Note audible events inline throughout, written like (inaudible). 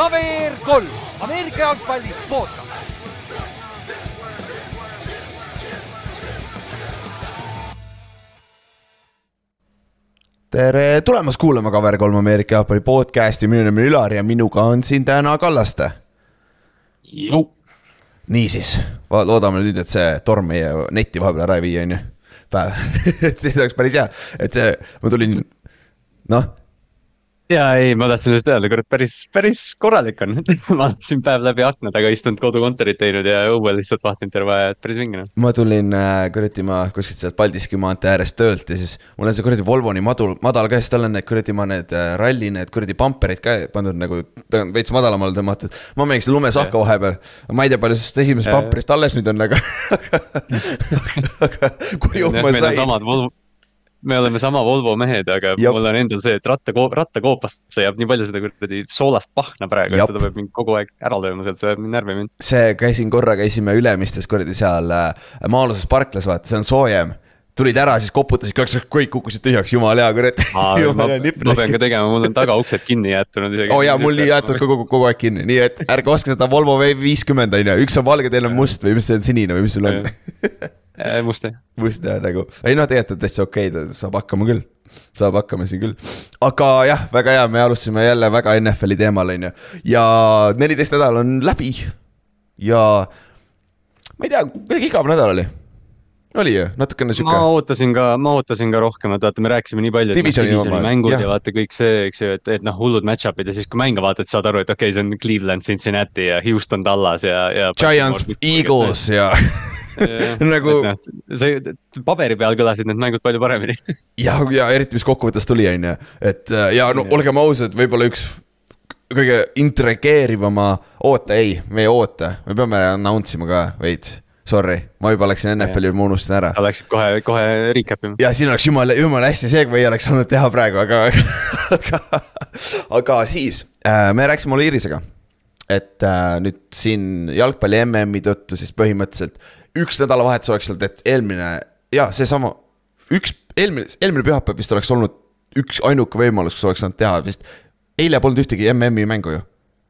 KVR kolm, Ameerika jalgpalli podcast. tere tulemast kuulama KVR3 Ameerika jalgpalli podcast'i, minu nimi on Ülar ja minuga on siin täna Kallaste. niisiis, loodame nüüd, et see torm meie netti vahepeal ära ei vii, on ju. päev, (laughs) et siis oleks päris hea, et see, ma tulin, noh ja ei, ma tahtsin just öelda, kurat, päris, päris korralik on (laughs) ma olen siin päev läbi akna taga istunud, kodukontorit teinud ja õuel lihtsalt vahtinud terve aja, et päris vinge noh. ma tulin äh, kuradi, ma kuskilt sealt Paldiski maantee äärest töölt ja siis mul on see kuradi Volvo nii madal, ka, siis tal on need kuradi ma need äh, ralli need kuradi pamperid ka pandud nagu, ta on veits madalamale tõmmatud. ma mängisin lumesahka vahepeal, ma ei tea, palju sellest esimesest pamperist alles nüüd on, aga (laughs) aga kui juhma sai me oleme sama Volvo mehed, aga Jop. mul on endal see, et ratta, rattakoopast jääb nii palju seda kuradi soolast pahna praegu, et seda peab mind kogu aeg ära lööma sealt, see ajab mind närvi mind. see, käisin korra, käisime Ülemistes kuradi seal äh, maa-aluses parklas, vaata, see on soojem tulid ära, siis koputasid kõik, kõik kukkusid tühjaks, jumala hea kurat. ma, (laughs) ma pean ka tegema, mul on tagauksed kinni jäetud isegi. oo oh, jaa, mul nii jäetud ka kogu, kogu aeg kinni, nii et ärge ostke seda Volvo V50 on ju, üks on valge, teine on must või mis see on, sinine või mis sul on (laughs) Äh, must jah. must jah, nagu, ei noh, tegelikult on täitsa okei okay,, ta saab hakkama küll. saab hakkama siin küll, aga jah, väga hea, me alustasime jälle väga NFL-i teemal, on ju. ja neliteist nädal on läbi ja ma ei tea, kuidagi igav nädal oli oli ju, natukene sihuke. ma ootasin ka, ma ootasin ka rohkemat, vaata, me rääkisime nii palju. divisioni mängud ja. ja vaata kõik see, eks ju, et, et noh, hullud match-up'id ja siis, kui mänge vaatad, saad aru, et okei okay,, see on Cleveland, Cincinnati ja Houston, Dallas ja, ja. Giants, Eagles ja (laughs) (laughs) nagu. see paberi peal kõlasid need mängud palju paremini (laughs) ja, ja eriti, mis kokkuvõttes tuli, on ju, et äh, ja no olgem ausad, võib-olla üks kõige intrigeerivama, oota, ei, me ei oota, me peame announce ima ka veits sorry, ma juba läksin NFL-i, ma unustasin ära. sa läksid kohe, kohe recap ima. ja siin oleks jumala, jumala hästi see, kui ei oleks saanud teha praegu, aga aga, aga siis äh, me rääkisime Oliirisega. et äh, nüüd siin jalgpalli MM-i tõttu siis põhimõtteliselt üks nädalavahetus oleks olnud, et eelmine ja seesama, üks eelmine, eelmine pühapäev vist oleks olnud üks ainuke võimalus, kus oleks saanud teha vist. eile polnud ühtegi MM-i mängu ju,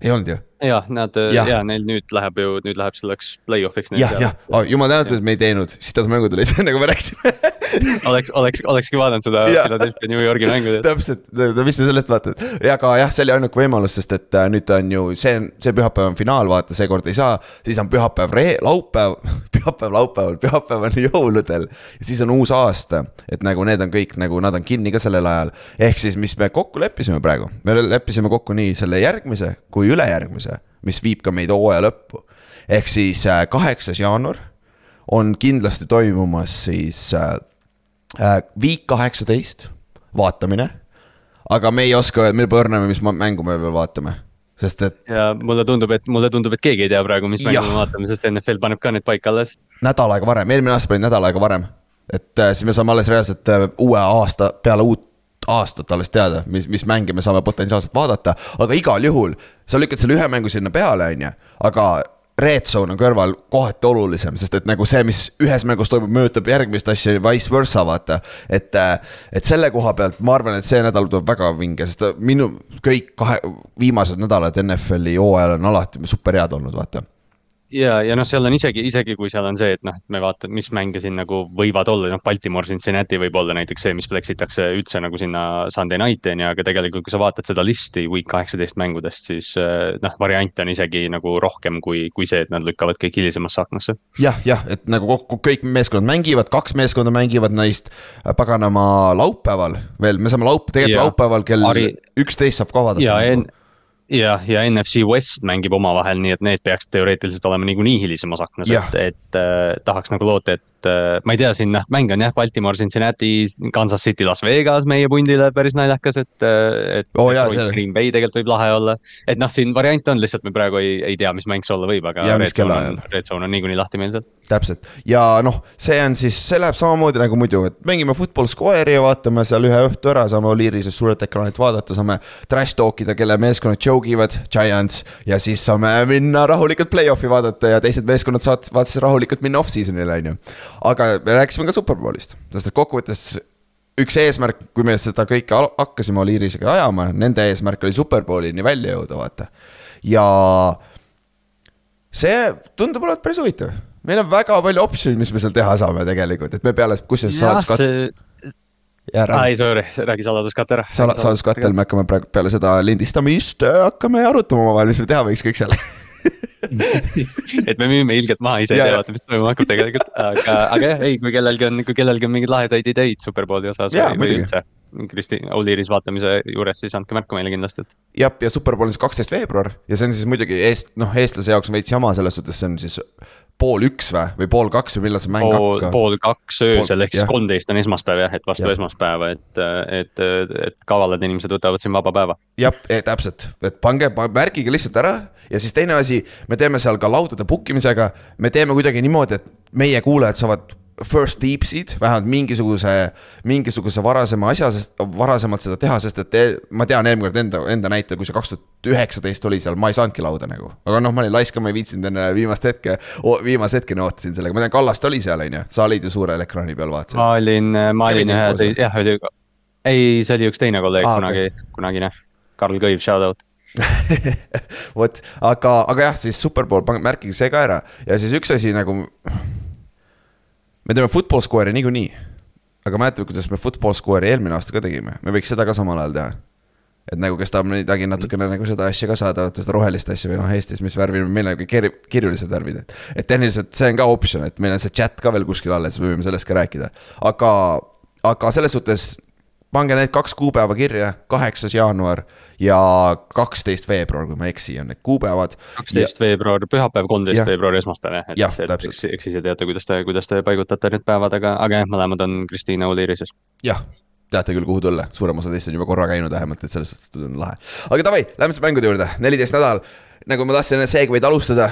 ei olnud ju jah, nad ja. ja neil nüüd läheb ju, nüüd läheb selleks play-off'iks. jah, jah, jumal tänatud, et me ei teinud, sitad mängud olid (laughs) nagu me rääkisime (laughs) oleks, oleks, olekski vaadanud seda Philadelphia New Yorgi mängu. täpselt, mis sa sellest vaatad ja aga jah, see oli ainuke võimalus, sest et äh, nüüd on ju see, see pühapäev on finaal, vaata, seekord ei saa. siis on pühapäev, laupäev, (laughs) pühapäev laupäeval, pühapäev on jõuludel ja siis on uus aasta. et nagu need on kõik nagu nad on kinni ka sellel ajal, ehk siis, mis me kokku leppisime praegu, me leppisime kokku nii selle järgmise kui ülejärgmise mis viib ka meid hooaja lõppu. ehk siis äh, kaheksas jaanuar on kindlasti toimumas siis äh, Week kaheksateist vaatamine. aga me ei oska öelda, mille põrname, mis mängu me veel vaatame sest et. ja mulle tundub, et mulle tundub, et keegi ei tea praegu, mis mängu me vaatame, sest NFL paneb ka need paika alles. nädal aega varem, eelmine aasta pani nädal aega varem. et äh, siis me saame alles reaalselt äh, uue aasta peale uut aastat alles teada, mis, mis mänge me saame potentsiaalselt vaadata, aga igal juhul sa lükkad selle ühe mängu sinna peale, on ju, aga red zone on kõrval kohati olulisem, sest et nagu see, mis ühes mängus toimub, mõjutab järgmist asja, vice versa, vaata. et, et selle koha pealt ma arvan, et see nädal tuleb väga vinge, sest minu kõik kahe, viimased nädalad NFL-i hooajal on alati super head olnud, vaata ja, ja noh, seal on isegi, isegi kui seal on see, et noh, et me vaatame, mis mänge siin nagu võivad olla, noh, Baltimore, Cincinnati võib olla näiteks see, mis flex itakse üldse nagu sinna Sunday night'i on ju, aga tegelikult, kui sa vaatad seda listi week kaheksateist mängudest, siis eh, noh, variante on isegi nagu rohkem kui, kui see, et nad lükkavad kõik hilisemasse aknasse. jah, jah, et nagu kokku kõik meeskonnad mängivad, kaks meeskonda mängivad neist äh, paganama laupäeval veel, me saame laup-, tegelikult ja, laupäeval kell üksteist saab ka vaadata. ja en, jah, ja NFC West mängib omavahel, nii et need peaks teoreetiliselt olema niikuinii hilisemas aknas, et, et äh, tahaks nagu loota, et et äh, ma ei tea, siin noh, mäng on jah, Baltimore, Cincinnati, Kansas City, Las Vegas meie pundile päris naljakas, et, äh, et oh,. Green Bay tegelikult võib lahe olla, et noh, siin variante on, lihtsalt me praegu ei, ei tea, mis mäng see olla võib, aga. Red Zone on, Red Zone on niikuinii lahti meil seal. täpselt ja noh, see on siis, see läheb samamoodi nagu muidu, et mängime Football Square'i ja vaatame seal ühe õhtu ära, saame Oliirisest suurelt ekraanilt vaadata, saame trash talk ida, kelle meeskonnad joke ivad, Giants. ja siis saame minna rahulikult play-off'i vaadata ja teised meeskonnad saavad, vaatasid rahulikult minna off-season'ile, on ju aga me rääkisime ka Superbowlist, sest et kokkuvõttes üks eesmärk, kui me seda kõike hakkasime Oliirisega ajama, nende eesmärk oli Superbowlini välja jõuda, vaata. ja see tundub olevat päris huvitav meil on väga palju optsioneid, mis me seal teha saame tegelikult, et me peale, kusjuures saladuskatt see.... ai, sorry, räägi saladuskatte ära. Sala-, saladuskattel me hakkame praegu peale seda lindistamist hakkame arutama omavahel, mis me teha võiks kõik seal (laughs) (laughs) et me müüme ilgelt maha, ise ei tea vaata, mis toimuma hakkab tegelikult, aga, aga jah, ei, kui kellelgi on, kui kellelgi on mingeid lahedaid ideid Superbowli osas ja, või, või üldse. Kristi Auliiris vaatamise juures, siis andke märku meile kindlasti, et. jah, ja Superbowl on siis kaksteist veebruar ja see on siis muidugi eest-, noh, eestlase jaoks on veits jama selles suhtes, see on siis pool üks või, või pool kaks või millal see mäng pool, hakkab? pool kaks öösel ehk siis kolmteist on esmaspäev jah, et vastu ja. esmaspäeva, et, et, et kavalad inimesed võtavad siin vaba päeva. jah, e, täpselt, et pange, märkige lihtsalt ära ja siis teine asi, me teeme seal ka laudade book imisega, me teeme kuidagi niimoodi, et meie kuulajad saavad first deepsid, vähemalt mingisuguse, mingisuguse varasema asja, sest varasemalt seda teha, sest et ma tean eelmine kord enda, enda näitel, kui see kaks tuhat üheksateist oli seal, ma ei saanudki lauda nagu. aga noh, ma olin laisk, ma ei viitsinud enne viimast hetke, viimase hetkeni ootasin sellega, ma tean, Kallaste oli seal, on ju, sa olid ju suurel ekraani peal, vaatasid. ma olin, ma olin ühe, jah, oli, ei, see oli üks teine kolleeg ah, kunagi okay., kunagine, Karl Kõiv, shout out (laughs) vot, aga, aga jah, siis Superbowl, märkige see ka ära ja siis üks asi nagu me teeme football square'i niikuinii. aga mäletad, kuidas me football square'i eelmine aasta ka tegime, me võiks seda ka samal ajal teha. et nagu, kes tahab midagi natukene nagu seda asja ka saada, vaata seda rohelist asja või noh, Eestis, mis värvi, meil on kir-, kirjulised värvid, et. et tehniliselt see on ka optsioon, et meil on see chat ka veel kuskil alles, me võime sellest ka rääkida, aga, aga selles suhtes pange need kaks kuupäeva kirja, kaheksas jaanuar ja kaksteist veebruar, kui ma ei eksi, on need kuupäevad. kaksteist veebruar, pühapäev, kolmteist veebruar, esmaspäev jah, et, et eks, eks ise teate, kuidas te, kuidas te paigutate need päevad, aga, aga jah, mõlemad on Kristiina Oliirises. jah, teate küll, kuhu tulla, suurem osa teist on juba korra käinud vähemalt, et selles suhtes on lahe. aga davai, lähme siis mängude juurde, neliteist nädal, nagu ma tahtsin enne segway'd alustada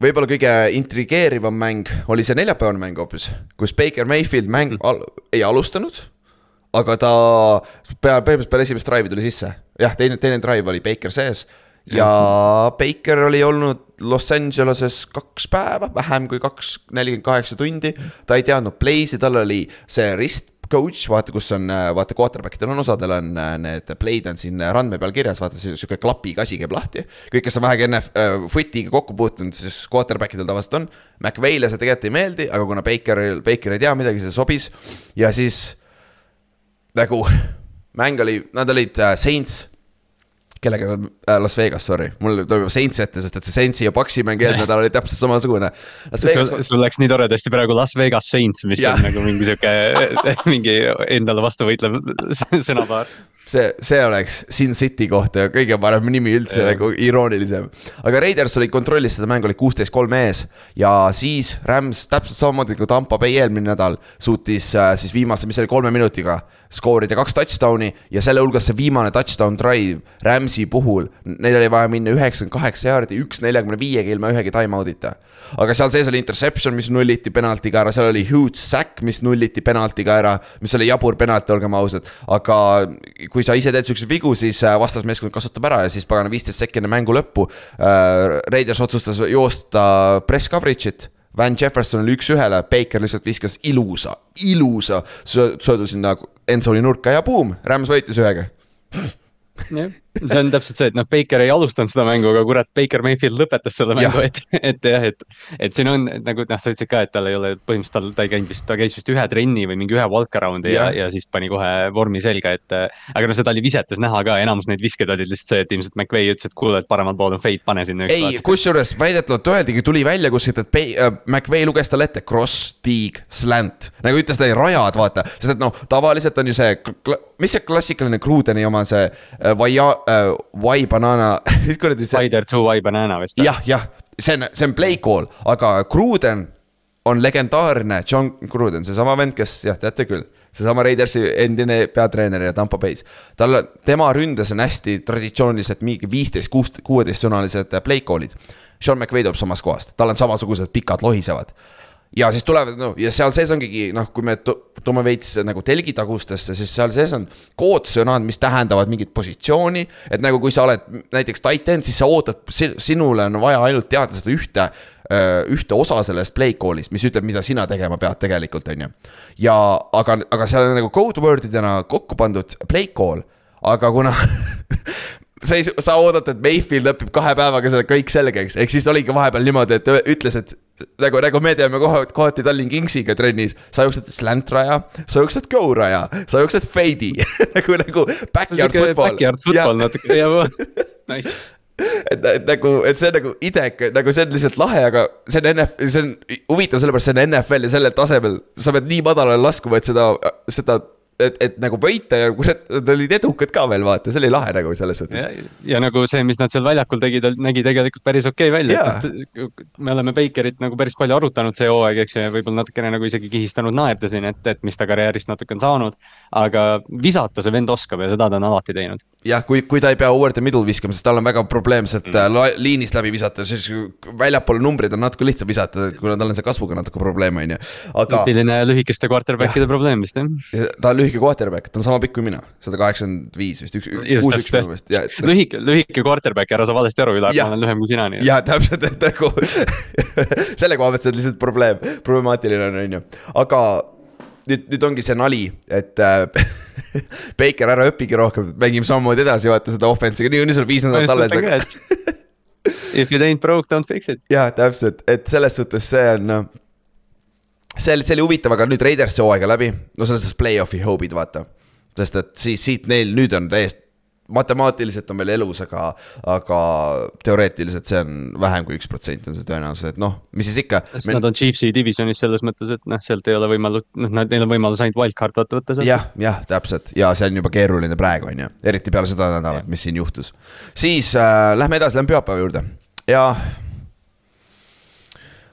võib-olla kõige intrigeerivam mäng oli see neljapäevane mäng hoopis, kus Baker Mayfield mäng mm. al ei alustanud aga ta peale, põhimõtteliselt peale esimest drive'i tuli sisse. jah, teine, teine drive oli Baker sees ja Baker oli olnud Los Angeleses kaks päeva, vähem kui kaks, nelikümmend kaheksa tundi. ta ei teadnud play'si, tal oli see rist coach, vaata, kus on, vaata, quarterback idel on osadel on need play'd on siin randme peal kirjas, vaata, sihuke klapiga asi käib lahti. kõik, kes on vähegi enne äh, foot'iga kokku puutunud, siis quarterback idel tavaliselt on. McVay'le see tegelikult ei meeldi, aga kuna Bakeril, Baker ei tea midagi, see sobis ja siis nagu mäng oli, nad olid äh, Saints kellega äh,, Las Vegas, sorry, mul tuleb Saints ette, sest et see Saintsi ja Paxi mäng eelmine (laughs) nädal oli täpselt samasugune. Vegas... sul, sul läks nii toredasti praegu Las Vegas Saints, mis ja. on nagu mingi sihuke, (laughs) mingi endale vastu võitlev (laughs) sõnapaar see, see oleks Sin City kohta kõige parem nimi üldse ja. nagu iroonilisem. aga Raiders oli kontrollis seda mängu, oli kuusteist kolm ees ja siis Rams täpselt samamoodi nagu Tampa Bay eelmine nädal suutis äh, siis viimase, mis oli kolme minutiga skoorida kaks touchdown'i ja selle hulgas see viimane touchdown drive Rams'i puhul, neil oli vaja minna üheksakümmend kaheksa jaardi, üks neljakümne viiega ilma ühegi time out'ita. aga seal sees oli interception, mis nulliti penaltiga ära, seal oli huge sack, mis nulliti penaltiga ära, mis oli jabur penalti, olgem ausad, aga kui sa ise teed siukseid vigu, siis äh, vastasmeeskond kasutab ära ja siis pagana viisteist sekki enne mängu lõppu äh,. Raiders otsustas joosta press coverage'it Van Jefferson oli üks-ühele, Baker lihtsalt viskas ilusa, ilusa söödu sinna endzone'i nurka ja buum, Rams võitis ühega. Jah, see on täpselt see, et noh, Baker ei alustanud seda mängu, aga kurat, Baker Mayfield lõpetas selle mängu, et, et jah, et. et siin on nagu noh, sa ütlesid ka, et tal ei ole põhimõtteliselt, tal, ta ei käinud vist, ta käis vist ühe trenni või mingi ühe walk around'i ja, ja, ja siis pani kohe vormi selga, et. aga noh, seda oli visetes näha ka, enamus neid viskeid olid lihtsalt see, et ilmselt McVay ütles, et kuule, et paremal pool on fade, pane sinna. ei, kusjuures väidetavalt öeldigi, tuli välja kuskilt, et Pay, äh, McVay luges talle ette cross, tiig, slant. nagu ütles ta, rajad, vaata, sest et noh, tavaliselt on ju see, mis see klassikaline Krudeni oma see äh, vaia- äh,, Y banana (laughs) mis kuradi see. Spider to Y banana vist. jah, jah, see on, see on play call, aga Gruden on legendaarne, John Gruden, seesama vend, kes jah, teate küll. seesama Raidersi endine peatreener ja Tampo Bay's. tal, tema ründes on hästi traditsioonilised mingi viisteist, kuus, kuueteistsõnalised play call'id. Sean McVay tuleb samast kohast, tal on samasugused pikad lohisevad ja siis tulevad, no ja seal sees ongi noh, kui me toome veits nagu telgitagustesse, siis seal sees on koodsõnad, mis tähendavad mingit positsiooni. et nagu, kui sa oled näiteks tight end, siis sa ootad, sinule on vaja ainult teada seda ühte, ühte osa sellest play call'ist, mis ütleb, mida sina tegema pead tegelikult, on ju. ja aga, aga seal on nagu code word idena kokku pandud play call, aga kuna (laughs) sa ei, sa oodad, et Mayfield õpib kahe päevaga selle kõik selgeks, ehk siis oligi vahepeal niimoodi, et ütles, et nagu, nagu me teeme kohati, kohati Tallinn Kingsiga trennis, sa jooksed slant raja, sa jooksed go raja, sa jooksed fade'i (laughs) nagu, nagu backyard football. Backyard football natuke, jah, (laughs) nice et, et nagu, et see on nagu idek, nagu see on lihtsalt lahe, aga see on NF, see on huvitav, sellepärast see on NFL ja sellel tasemel. sa pead nii madalale laskuma, et seda, seda et, et nagu võita ja kurat, nad olid edukad ka veel vaata, see oli lahe nagu selles suhtes. ja nagu see, mis nad seal väljakul tegid, nägi tegelikult päris okei okay välja, et me oleme Bakerit nagu päris palju arutanud see hooaeg, eks ju, ja võib-olla natukene nagu isegi kihistanud naerda siin, et, et mis ta karjäärist natuke on saanud. aga visata see vend oskab ja seda ta on alati teinud. jah, kui, kui ta ei pea over the middle viskama, sest tal on väga probleemselt mm. Äh, liinist läbi visata, siis väljapoole numbrid on natuke lihtsam visata, kuna tal on see kasvuga natuke probleem, on ju, aga. tüüpiline lühikeste quarterback'ide probleem vist jah. ta on lühike quarterback, ta on sama pikk kui mina, sada kaheksakümmend viis vist, üks, kuus, üks minu meelest. lühike, lühike quarterback, ära sa valesti aru, Ülar, ma olen lühem kui sina, nii et. jaa, täpselt, et nagu selle koha pealt see on lihtsalt probleem, problemaatiline on, on ju, aga nüüd, nüüd ongi see nali, et äh, (laughs) Baker, ära õpigi rohkem, mängime samamoodi edasi, vaata seda offense'iga, niikuinii sul viis nädalat alles. (laughs) If it ain't broke, don't fix it. jah, täpselt, et selles suhtes see on noh see oli, see oli huvitav, aga nüüd Raidersi hooaega läbi, no selles suhtes play-off'i hope'id vaata. sest et siis siit neil nüüd on täiesti, matemaatiliselt on veel elus, aga, aga teoreetiliselt see on vähem kui üks protsent on see tõenäosus, et noh, mis siis ikka. sest me... nad on Chiefsi divisionis selles mõttes, et noh, sealt ei ole võimalus, noh, neil on võimalus ainult wildcard vaata võtta sealt. jah, jah, täpselt ja see on juba keeruline praegu, on ju, eriti peale seda nädalat, mis siin juhtus. siis äh, lähme edasi, lähme pühapäeva juurde ja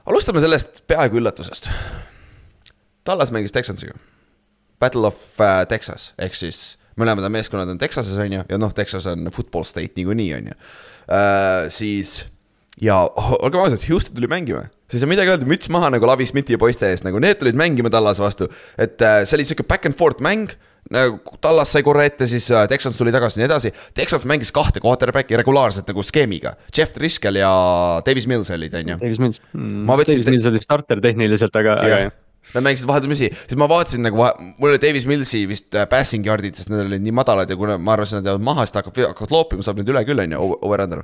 alustame sellest peaaegu üllatusest Tallas mängis Texansiga. Battle of uh, Texas ehk siis mõlemad meeskonnad on Texases, on ju, ja noh, Texas on football state niikuinii, on ju uh,. siis ja olgem ausad, Houston tuli mängima, siis ei saa midagi öelda, müts maha nagu Lavi Smithi ja poiste eest, nagu need tulid mängima Tallase vastu. et uh, see oli sihuke back and forth mäng, nagu Tallas sai korra ette, siis uh, Texans tuli tagasi ja nii edasi. Texas mängis kahte quarterback'i regulaarselt nagu skeemiga, Jeff Driscoll ja Davis Mills olid, on ju. Davis Mills mm,, Davis Mills oli starter tehniliselt, aga, aga jah Nad mängisid vaheldumisi, siis ma vaatasin nagu, mul oli Davis Millsi vist äh, passing yard'id, sest need olid nii madalad ja kuna ma arvasin, et nad jäävad maha, siis ta hakkab, hakkavad loopima, saab nüüd üle küll, on ju, over-under.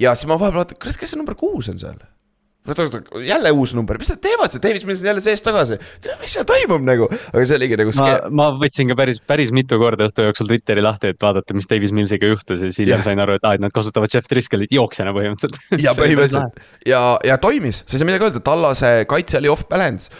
ja siis ma vahepeal vaatan, kurat, kes see number kuus on seal jälle uus number, mis nad teevad, see Davis Mills on jälle seest tagasi, mis seal toimub nagu, aga see oligi nagu. ma, ma võtsin ka päris, päris mitu korda õhtu jooksul Twitteri lahti, et vaadata, mis Davis Millsiga juhtus ja siis hiljem sain aru, et aa, et nad kasutavad Jeff Driscollit jooksjana põhimõtteliselt. Ja (laughs) põhimõtteliselt. ja, ja toimis, sa ei saa midagi öelda, Tallase kaitse oli off balance.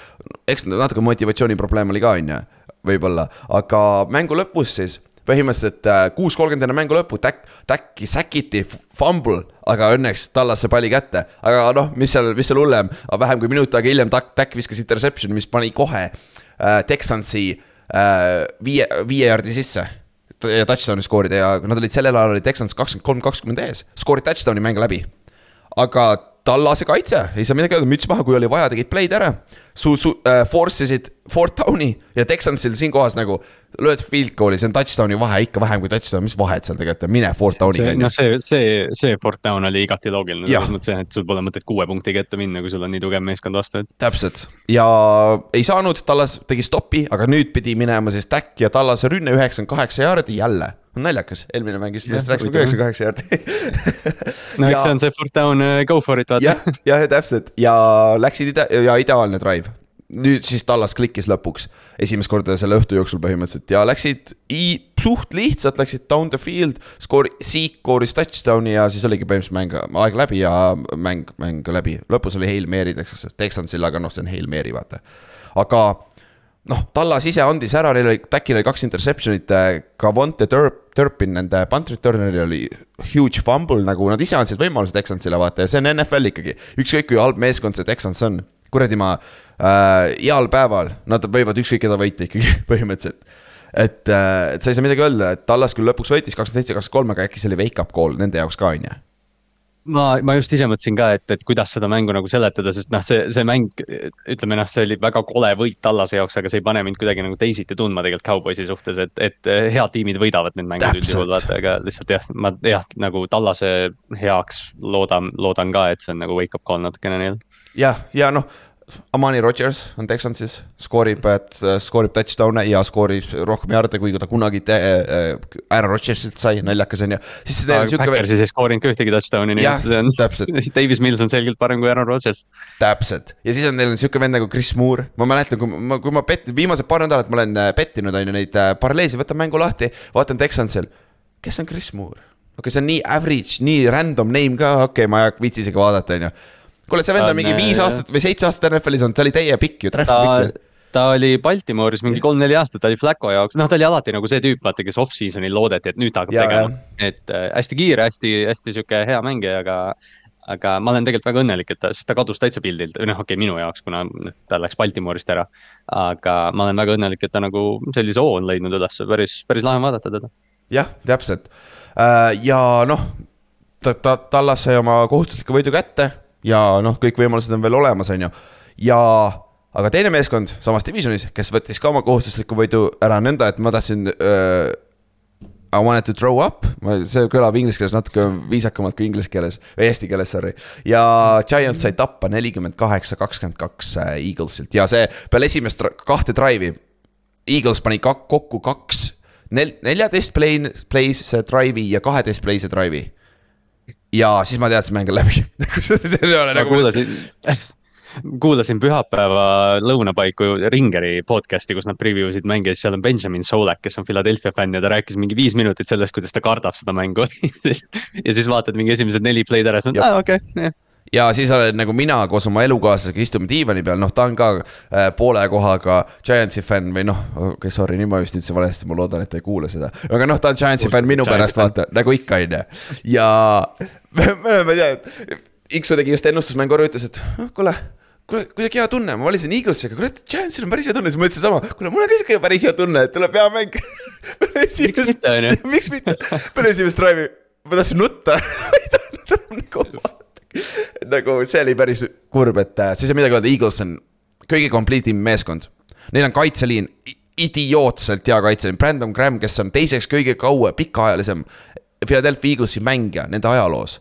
eks natuke motivatsiooniprobleem oli ka, on ju, võib-olla, aga mängu lõpus siis põhimõtteliselt äh, kuus kolmkümmend enne mängu lõppu, täkk, täkki säkiti, fumble, aga õnneks tallas see palli kätte. aga noh, mis seal, mis seal hullem, vähem kui minut aega hiljem Takk, Takk viskas interception'i, mis pani kohe äh, Texansi äh, viie, viie jaardi sisse ja touchdown'i skoorida ja nad olid sellel ajal oli Texans kakskümmend kolm, kakskümmend ees, skoorid touchdown'i mäng läbi. aga tallase kaitse, ei saa midagi öelda, müts maha, kui oli vaja, tegid play'd ära. Su-, su- äh,, force isid fourth down'i ja Texansil siinkohas nagu lööd field goal'i, see on touchdown'i vahe ikka vähem kui touchdown, mis vahet seal tegelikult on, mine fourth down'iga. noh, see, see, see fourth down oli igati loogiline, selles mõttes jah, et sul pole mõtet kuue punktiga ette minna, kui sul on nii tugev meeskond vastu, et. täpselt ja ei saanud, Tallas tegi stopi, aga nüüd pidi minema siis Tack ja Tallase rünne üheksakümmend kaheksa jaardi jälle on naljakas, eelmine mäng just, millest rääkisime ka üheksakümmend kaheksa jaardi (laughs) no eks see on see fourth down, uh, go for it, vaata. jah, jah, täpselt ja läksid ide- ja ideaalne drive. nüüd siis Tallas klikkis lõpuks esimest korda selle õhtu jooksul põhimõtteliselt ja läksid i-, suht lihtsalt läksid down the field. skoor-, Zeke skooris touchdown'i ja siis oligi põhimõtteliselt mäng, aeg läbi ja mäng, mäng läbi. lõpus oli Hail Mary Texansil, aga noh, see on Hail Mary, vaata. aga noh, Tallas ise andis ära, neil oli, Tackil oli kaks interception'it, Cavonte Turp, Turpin, nende punt returner'il oli huge fumble, nagu nad ise andsid võimaluse Texansile vaata ja see on NFL ikkagi. ükskõik kui halb meeskond see Texans on, kuradi ma äh,, heal päeval nad võivad ükskõik keda võita ikkagi (laughs) põhimõtteliselt. et, äh, et sa ei saa midagi öelda, et Tallas küll lõpuks võitis kakskümmend seitse, kakskümmend kolm, aga äkki see oli wake up call nende jaoks ka, on ju ma, ma just ise mõtlesin ka, et, et kuidas seda mängu nagu seletada, sest noh, see, see mäng, ütleme noh, see oli väga kole võit Tallase jaoks, aga see ei pane mind kuidagi nagu teisiti tundma tegelikult Cowboysi suhtes, et, et head tiimid võidavad need mängud üldjuhul vaata, aga lihtsalt jah, ma jah, nagu Tallase heaks loodan, loodan ka, et see on nagu wake up call natukene neil. jah, ja noh Amani Rodgers on Texansis, skoorib, skoorib touchdown'e ja skoorib rohkem jarde, kui ta kunagi äh, Aaron Rodgersilt sai, naljakas on ju. siis see teine sihuke. Backersis ei skoorinud ka ühtegi touchdown'i, nii et see on. (laughs) Davis Mills on selgelt parem kui Aaron Rodgers. täpselt ja siis on neil sihuke vend nagu Chris Moore, ma mäletan, kui ma, kui ma pett-, viimased paar nädalat ma olen äh, pettinud, on ju neid äh, paralleelsi, võtan mängu lahti, vaatan Texansil. kes on Chris Moore? okei okay,, see on nii average, nii random name ka, okei okay,, ma ei viitsi isegi vaadata, on ju kuule, see vend on mingi viis aastat või seitse aastat NFL-is olnud, ta oli täie pikk ju, trahv pikk ju. ta oli Baltimooris mingi kolm-neli aastat, ta oli Flacco jaoks, noh, ta oli alati nagu see tüüp, vaata, kes off-season'il loodeti, et nüüd ta hakkab ja, tegema. et äh, hästi kiire, hästi, hästi sihuke hea mängija, aga, aga ma olen tegelikult väga õnnelik, et ta, sest ta kadus täitsa pildilt, või noh, okei okay,, minu jaoks, kuna ta läks Baltimoorist ära. aga ma olen väga õnnelik, et ta nagu sellise hoo on leidnud üles, päris, päris lahe on vaadata teda. jah, täpselt. Äh, ja noh, ta, ta, Tallas sai oma kohustusliku võidu kätte ja noh, kõik võimalused on veel olemas, on ju. ja, aga teine meeskond samas divisionis, kes võttis ka oma kohustusliku võidu ära nõnda, et ma tahtsin uh,. I wanted to throw up, see kõlab inglise keeles natuke viisakamalt kui inglise keeles või eesti keeles, sorry. ja Giants sai tappa nelikümmend kaheksa, kakskümmend kaks äh, Eaglesilt ja see peale esimest kahte drive'i. Eagles pani kak, kokku kaks, nel-, neljateist play, plays drive'i ja kaheteist play'se drive'i ja siis ma teadsin, mäng on läbi (laughs) see ei ole nagu. kuulasin (laughs) kuulasin pühapäeva lõunapaiku Ringeri podcast'i, kus nad preview sid mänge, siis seal on Benjamin Solak, kes on Philadelphia fänn ja ta rääkis mingi viis minutit sellest, kuidas ta kardab seda mängu. (laughs) Ja siis vaatad mingi esimesed neli play'd ära, siis mõtled, aa okei okay,, ja siis olen nagu mina koos oma elukaaslasega istume diivani peal, noh, ta on ka äh, poole kohaga Giantsi fänn või noh, okei okay,, sorry, nüüd ma vist ütlesin valesti, ma loodan, et ta ei kuule seda. aga noh, ta on Giantsi fänn minu Giantsi pärast, vaata, nagu ikka, on ju. ja (laughs) me, me, ma ei tea, Iksu tegi just ennustusmängu ära, ütles, et oh, kuule kuule, kuidagi hea tunne, ma valisin Eaglesi, aga kurat, Giantsil on päris hea tunne, siis ma ütlesin sama, kuule, mul on ka sihuke päris hea tunne, et tuleb hea mäng (laughs) miks mitte, on ju. (laughs) miks mitte, peale esimest drive'i ma tahtsin nutta ma ei tahtnud enam nagu nagu see oli päris kurb, et äh, siis ei midagi öelda, Eagles on kõige complete im meeskond. Neil on kaitseliin idiootselt hea kaitseliin, Brandon Graham, kes on teiseks kõige kaua, pikaajalisem Philadelphia Eaglesi mängija nende ajaloos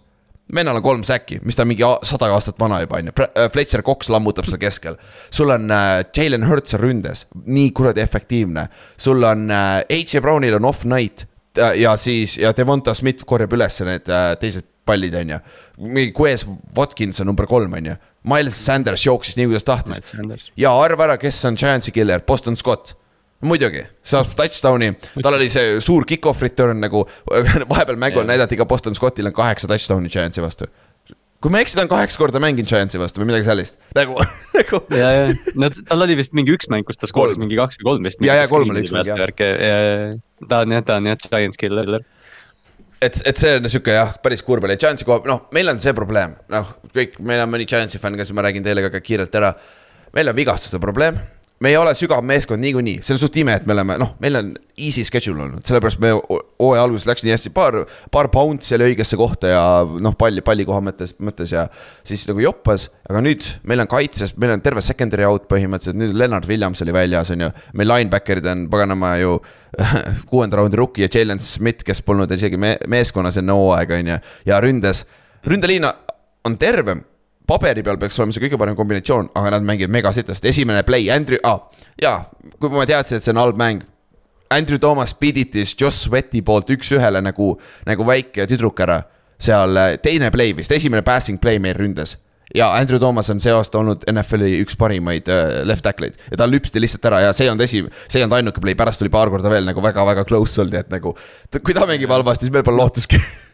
vennal on kolm säki, mis ta mingi sada aastat vana juba on ju, äh, Fletcher Cox lammutab seal keskel. sul on äh, Jalen Hurts ründes, nii kuradi efektiivne. sul on äh, H.J. Brownil on off night äh, ja siis ja Devonta Smith korjab üles need äh, teised pallid, on ju. mingi Quez Watkins on number kolm, on ju. Miles Sanders jooksis nii, kuidas tahtis. ja arva ära, kes on Giantsi killer, Boston Scott muidugi, saab touchdown'i, tal oli see suur kick-off return nagu (laughs) vahepeal mängul yeah. näidati ka Boston Scottil on kaheksa touchdown'i Giantsi vastu. kui ma ei eksi, ta on kaheksa korda mänginud Giantsi vastu või midagi sellist, nagu, (laughs) nagu. ja, ja, no tal oli vist mingi üks mäng, kus ta skooris mingi kaks või kolm vist. ja, ja kolm oli üks mäng jah. ta on jah, ta on jah Giants killer et, et see on sihuke jah, päris kurb oli, Giantsi koha, noh, meil on see probleem, noh, kõik, meil on mõni Giantsi fänn, kes ma räägin teile ka kiirelt ära. meil on vigastuste probleem me ei ole sügav meeskond niikuinii, see on suht ime, et me oleme, noh, meil on easy schedule olnud, sellepärast me hooaja alguses läks nii hästi, paar, paar bounce'i oli õigesse kohta ja noh, palli, palli koha mõttes, mõttes ja siis nagu joppas. aga nüüd meil on kaitses, meil on terve secondary out põhimõtteliselt, nüüd Lennart Williams oli väljas, on ju. meil linebacker'id on paganama ju (laughs) kuuenda raundi rookie ja Jalen Smith, kes polnud isegi me meeskonnas enne hooaega, on ju, ja ründes, ründeliin on tervem paberi peal peaks olema see kõige parem kombinatsioon, aga nad mängivad megasitast, esimene play, Andrew ah,, jaa, kui ma teadsin, et see on halb mäng. Andrew Thomas piditis Joss Sweati poolt üks-ühele nagu, nagu väike tüdruk ära. seal äh, teine play vist, esimene passing play meil ründes. ja Andrew Thomas on see aasta olnud NFL-i üks parimaid uh, left tackle'id ja ta lüpsti lihtsalt ära ja see ei olnud esi, see ei olnud ainuke play, pärast tuli paar korda veel nagu väga-väga close oldi, et nagu. kui ta mängib halvasti, siis meil pole lootuski (laughs)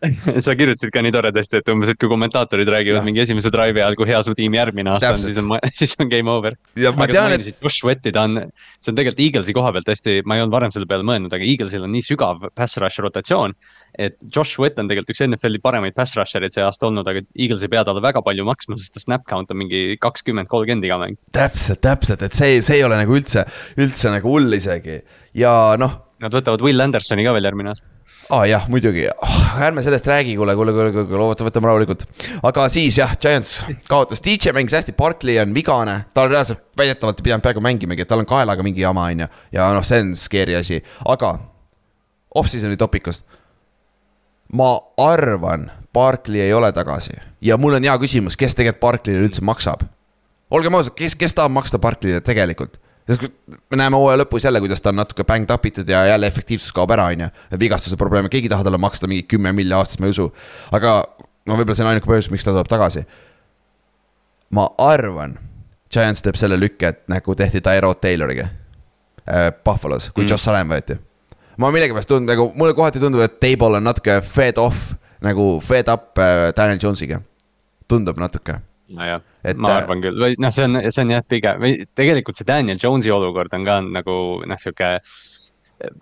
(laughs) sa kirjutasid ka nii toredasti, et umbes, et kui kommentaatorid räägivad ja. mingi esimese drive'i ajal, kui hea su tiim järgmine aasta on, siis on, (laughs) siis on game over. aga sa mainisid. Josh Wetti, ta on, see on tegelikult Eaglesi koha pealt hästi, ma ei olnud varem selle peale mõelnud, aga Eaglesil on nii sügav pass rush rotatsioon. et Josh Wett on tegelikult üks NFL-i paremaid pass rusher eid see aasta olnud, aga Eagles ei pea talle väga palju maksma, sest ta snap count on mingi kakskümmend, kolmkümmend iga mäng. täpselt, täpselt, et see, see ei ole nagu üldse, üldse nagu hull isegi ja noh. Nad võtavad Will Andersoni ka veel järgmine aasta aa ah, jah, muidugi oh,, ärme sellest räägi, kuule, kuule, kuule, kuule, oota, võtame rahulikult. aga siis jah, Giants kaotas, DJ mängis hästi, Barkley on vigane, ta on reaalselt väidetavalt ei pidanud peaaegu mängimagi, et tal on kaelaga mingi jama, on ju. ja noh, see on scary asi, aga off-season'i topikust. ma arvan, Barkley ei ole tagasi ja mul on hea küsimus, kes tegelikult Barkley'le üldse maksab olgem ausad, kes, kes tahab maksta Barclay'le tegelikult? Sest me näeme hooaja lõpus jälle, kuidas ta on natuke banged up itud ja jälle efektiivsus kaob ära, on ju. vigastuse probleeme, keegi ei taha talle maksta mingi kümme milli aastas, ma ei usu. aga no võib-olla see on ainuke põhjus, miks ta tuleb tagasi. ma arvan, Giants teeb selle lükke, et nagu tehti Tyrod Tayloriga äh, Buffalo's, kui Mm. Josh Allan võeti. ma millegipärast tundub nagu, mulle kohati tundub, et Table on natuke fed off nagu fed up äh, Daniel Jones'iga. tundub natuke, nojah, ma äh, arvan küll, või noh, see on, see on jah, pigem või tegelikult see Daniel Jones'i olukord on ka nagu noh, sihuke.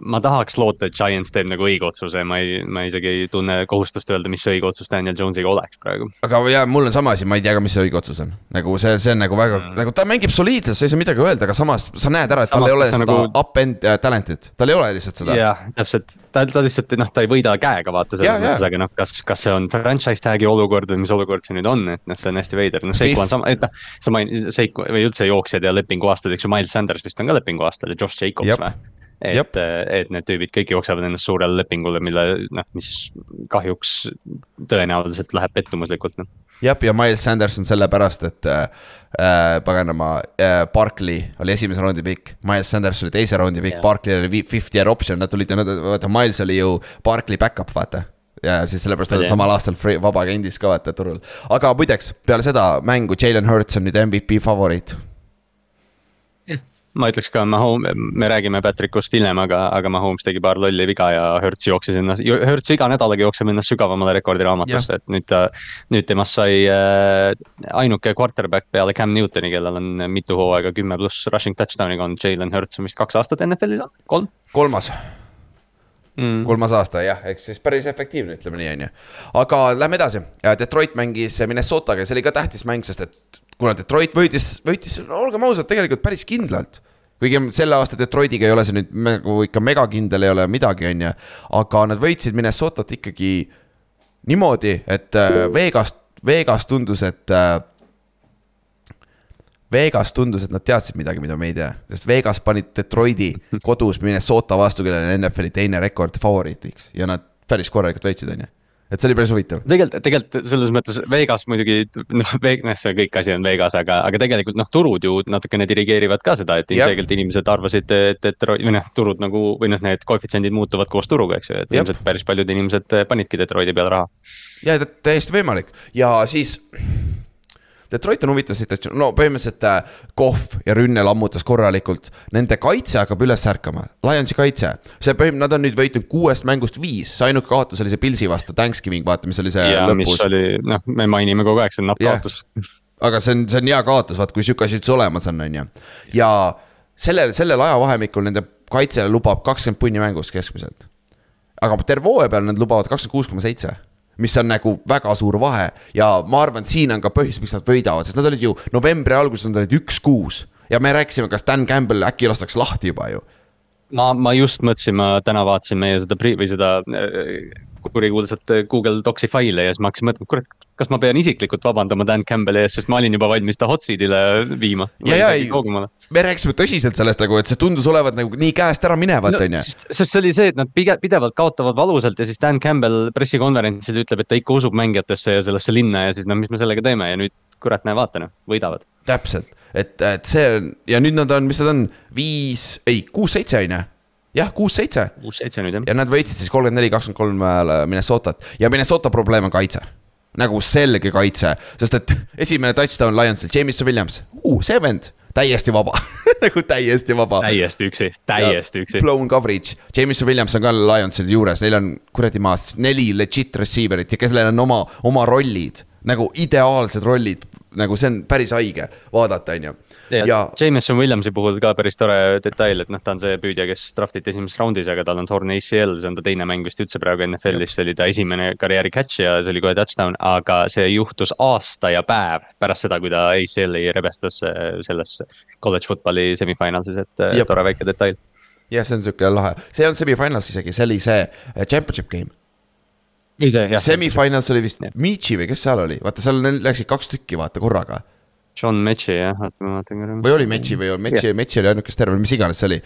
Ma tahaks loota, et Giants teeb nagu õige otsuse, ma ei, ma isegi ei tunne kohustust öelda, mis see õige otsus Daniel Jones'iga oleks praegu. aga jaa, mul on sama asi, ma ei tea ka, mis see õige otsus on. nagu see, see on nagu väga Mm. nagu ta mängib soliidselt, sa ei saa midagi öelda, aga samas sa näed ära, et tal Samas, ei ole seda nagu- up-end äh, talent'it, tal ei ole lihtsalt seda. jah, täpselt, ta, ta lihtsalt noh, ta ei võida käega vaata selles mõttes, aga noh, kas, kas see on franchise tag'i olukord või mis olukord see nüüd on, et noh, see on hästi veider, noh, Seiko on sama, et noh. sa main-, Seiko või üldse jooksjad ja lepinguaastad, eks ju, Miles Sanders vist on ka lepinguaastal ja Josh Jacobs või? Et, et need tüübid kõik jooksevad ennast suurele lepingule, mille noh, mis kahjuks tõenäoliselt läheb pettumuslikult noh. jah, ja Miles Sanders on sellepärast, et äh, äh, paganama äh, Barkley oli esimese raundi pikk, Miles Sanders oli teise raundi pikk Barkley oli fifth year option, nad tulid, vaata Miles oli ju Barkley back-up, vaata ja siis sellepärast nad on samal aastal free, vaba agendis ka vaata turul. aga muideks, peale seda mängu Jalen Hurts on nüüd MVP favoriit. Ma ütleks ka, Mahom-, me räägime Patrickust hiljem, aga, aga Mahomes tegi paar lolli viga ja Hertz jooksis ennast, Hertz iga nädalaga jookseb ennast sügavamale rekordiraamatusse, et nüüd ta. nüüd temast sai äh, ainuke quarterback peale Cam Newtoni, kellel on mitu hooaega kümme pluss rushing touchdown'iga on Jalen Hertz on vist kaks aastat NFL-is on, kolm kolmas, mm.? kolmas aasta jah, ehk siis päris efektiivne, ütleme nii, on ju. aga lähme edasi, Detroit mängis Minnesotaga ja see oli ka tähtis mäng, sest et kuna Detroit võitis, võitis, no olgem ausad, tegelikult päris kindlalt. kuigi selle aasta Detroitiga ei ole see nüüd nagu ikka megakindel ei ole midagi, on ju, aga nad võitsid Minnesotat ikkagi niimoodi, et äh, Vegas, Vegas tundus, et äh, Vegas tundus, et nad teadsid midagi, mida me ei tea, sest Vegas panid Detroiti kodus Minnesota vastu, kellel on NFL-i teine rekord favoriitiks ja nad päris korralikult võitsid, on ju. Et see oli päris huvitav. tegelikult, tegelikult selles mõttes Vegas muidugi noh, noh, see kõik asi on Vegas, aga, aga tegelikult noh, turud ju natukene dirigeerivad ka seda, et ilmselgelt inimesed arvasid, et, et või noh, turud nagu või noh, need koefitsiendid muutuvad koos turuga, eks ju, et Jah. ilmselt päris paljud inimesed panidki Detroiti peale raha. ja tä- täiesti võimalik ja siis Detroit on huvitav situatsioon, no põhimõtteliselt äh, Kohv ja rünne lammutas korralikult, nende kaitse hakkab üles ärkama, Lionsi kaitse. see põhimõtteliselt, nad on nüüd võitnud kuuest mängust viis, see ainuke kaotus oli see Pilsi vastu Thanksgiving, vaata, mis oli see ja lõpus. oli noh, me mainime kogu aeg, see on napp Jah. kaotus. (laughs) aga see on, see on hea kaotus, vaat kui sihuke asi üldse olemas on, on ju. ja sellel, sellel ajavahemikul nende kaitse lubab kakskümmend punni mängus keskmiselt. aga terve hooaja peal nad lubavad kakskümmend kuus koma seitse mis on nagu väga suur vahe ja ma arvan, et siin on ka põhjus, miks nad võidavad, sest nad olid ju novembri alguses, nad olid üks-kuus ja me rääkisime, kas Dan Campbell äkki lastakse lahti juba ju. ma, ma just mõtlesin, ma täna vaatasin meie seda pri- või seda äh, kurikuulsat äh, Google Docsi faili ja siis ma hakkasin mõtlema, kurat, kas ma pean isiklikult vabandama Dan Campbell'i ees, sest ma olin juba valmis ta hot seat'ile viima. Ja, ja, ei- me rääkisime tõsiselt sellest nagu, et see tundus olevat nagu nii käest ära minevat, on ju. sest see oli see, et nad pige-, pidevalt kaotavad valusalt ja siis Dan Campbell pressikonverentsil ütleb, et ta ikka usub mängijatesse ja sellesse linna ja siis no mis me sellega teeme ja nüüd kurat, näe, vaata noh, võidavad. täpselt, et, et see on ja nüüd nad on, mis nad on, viis, ei kuus-seitse on ju. jah, kuus-seitse kuus-seitse nüüd jah. ja nad võitsid siis kolmkümmend neli, kakskümmend kolm äh, Minnesotat ja Minnesota probleem on kaitse. nagu selge kaitse, sest et esimene touchdown Lionsil, Jameson Williams uh,, see vend, täiesti vaba (laughs) nagu täiesti vaba. täiesti üksi, täiesti üksi. Blown coverage, Jameson Williams on ka Lionsil juures, neil on kuradi maas neli legit receiver'it ja kellel on oma, oma rollid. nagu ideaalsed rollid, nagu see on päris haige vaadata, on ju. ja ja Jameson Williamsi puhul ka päris tore detail, et noh, ta on see püüdja, kes draftiti esimeses raundis, aga tal on torn ACL, see on ta teine mäng vist üldse praegu NFL-is, see oli ta esimene karjääri catch ja see oli kohe touchdown, aga see juhtus aasta ja päev pärast seda, kui ta ACL-i rebestas äh, selles college football'i semifinalsis, et äh, Jep. tore väike detail. jah, see on sihuke lahe, see on semifinals isegi, see oli see äh, championship game. Semifinals oli vist. Michi või kes seal oli, vaata seal läksid kaks tükki vaata korraga. John Mechie jah, oota ma vaatan korra. või oli Metsi või oli Metsi, Metsi oli ainuke kes terve, mis iganes see oli.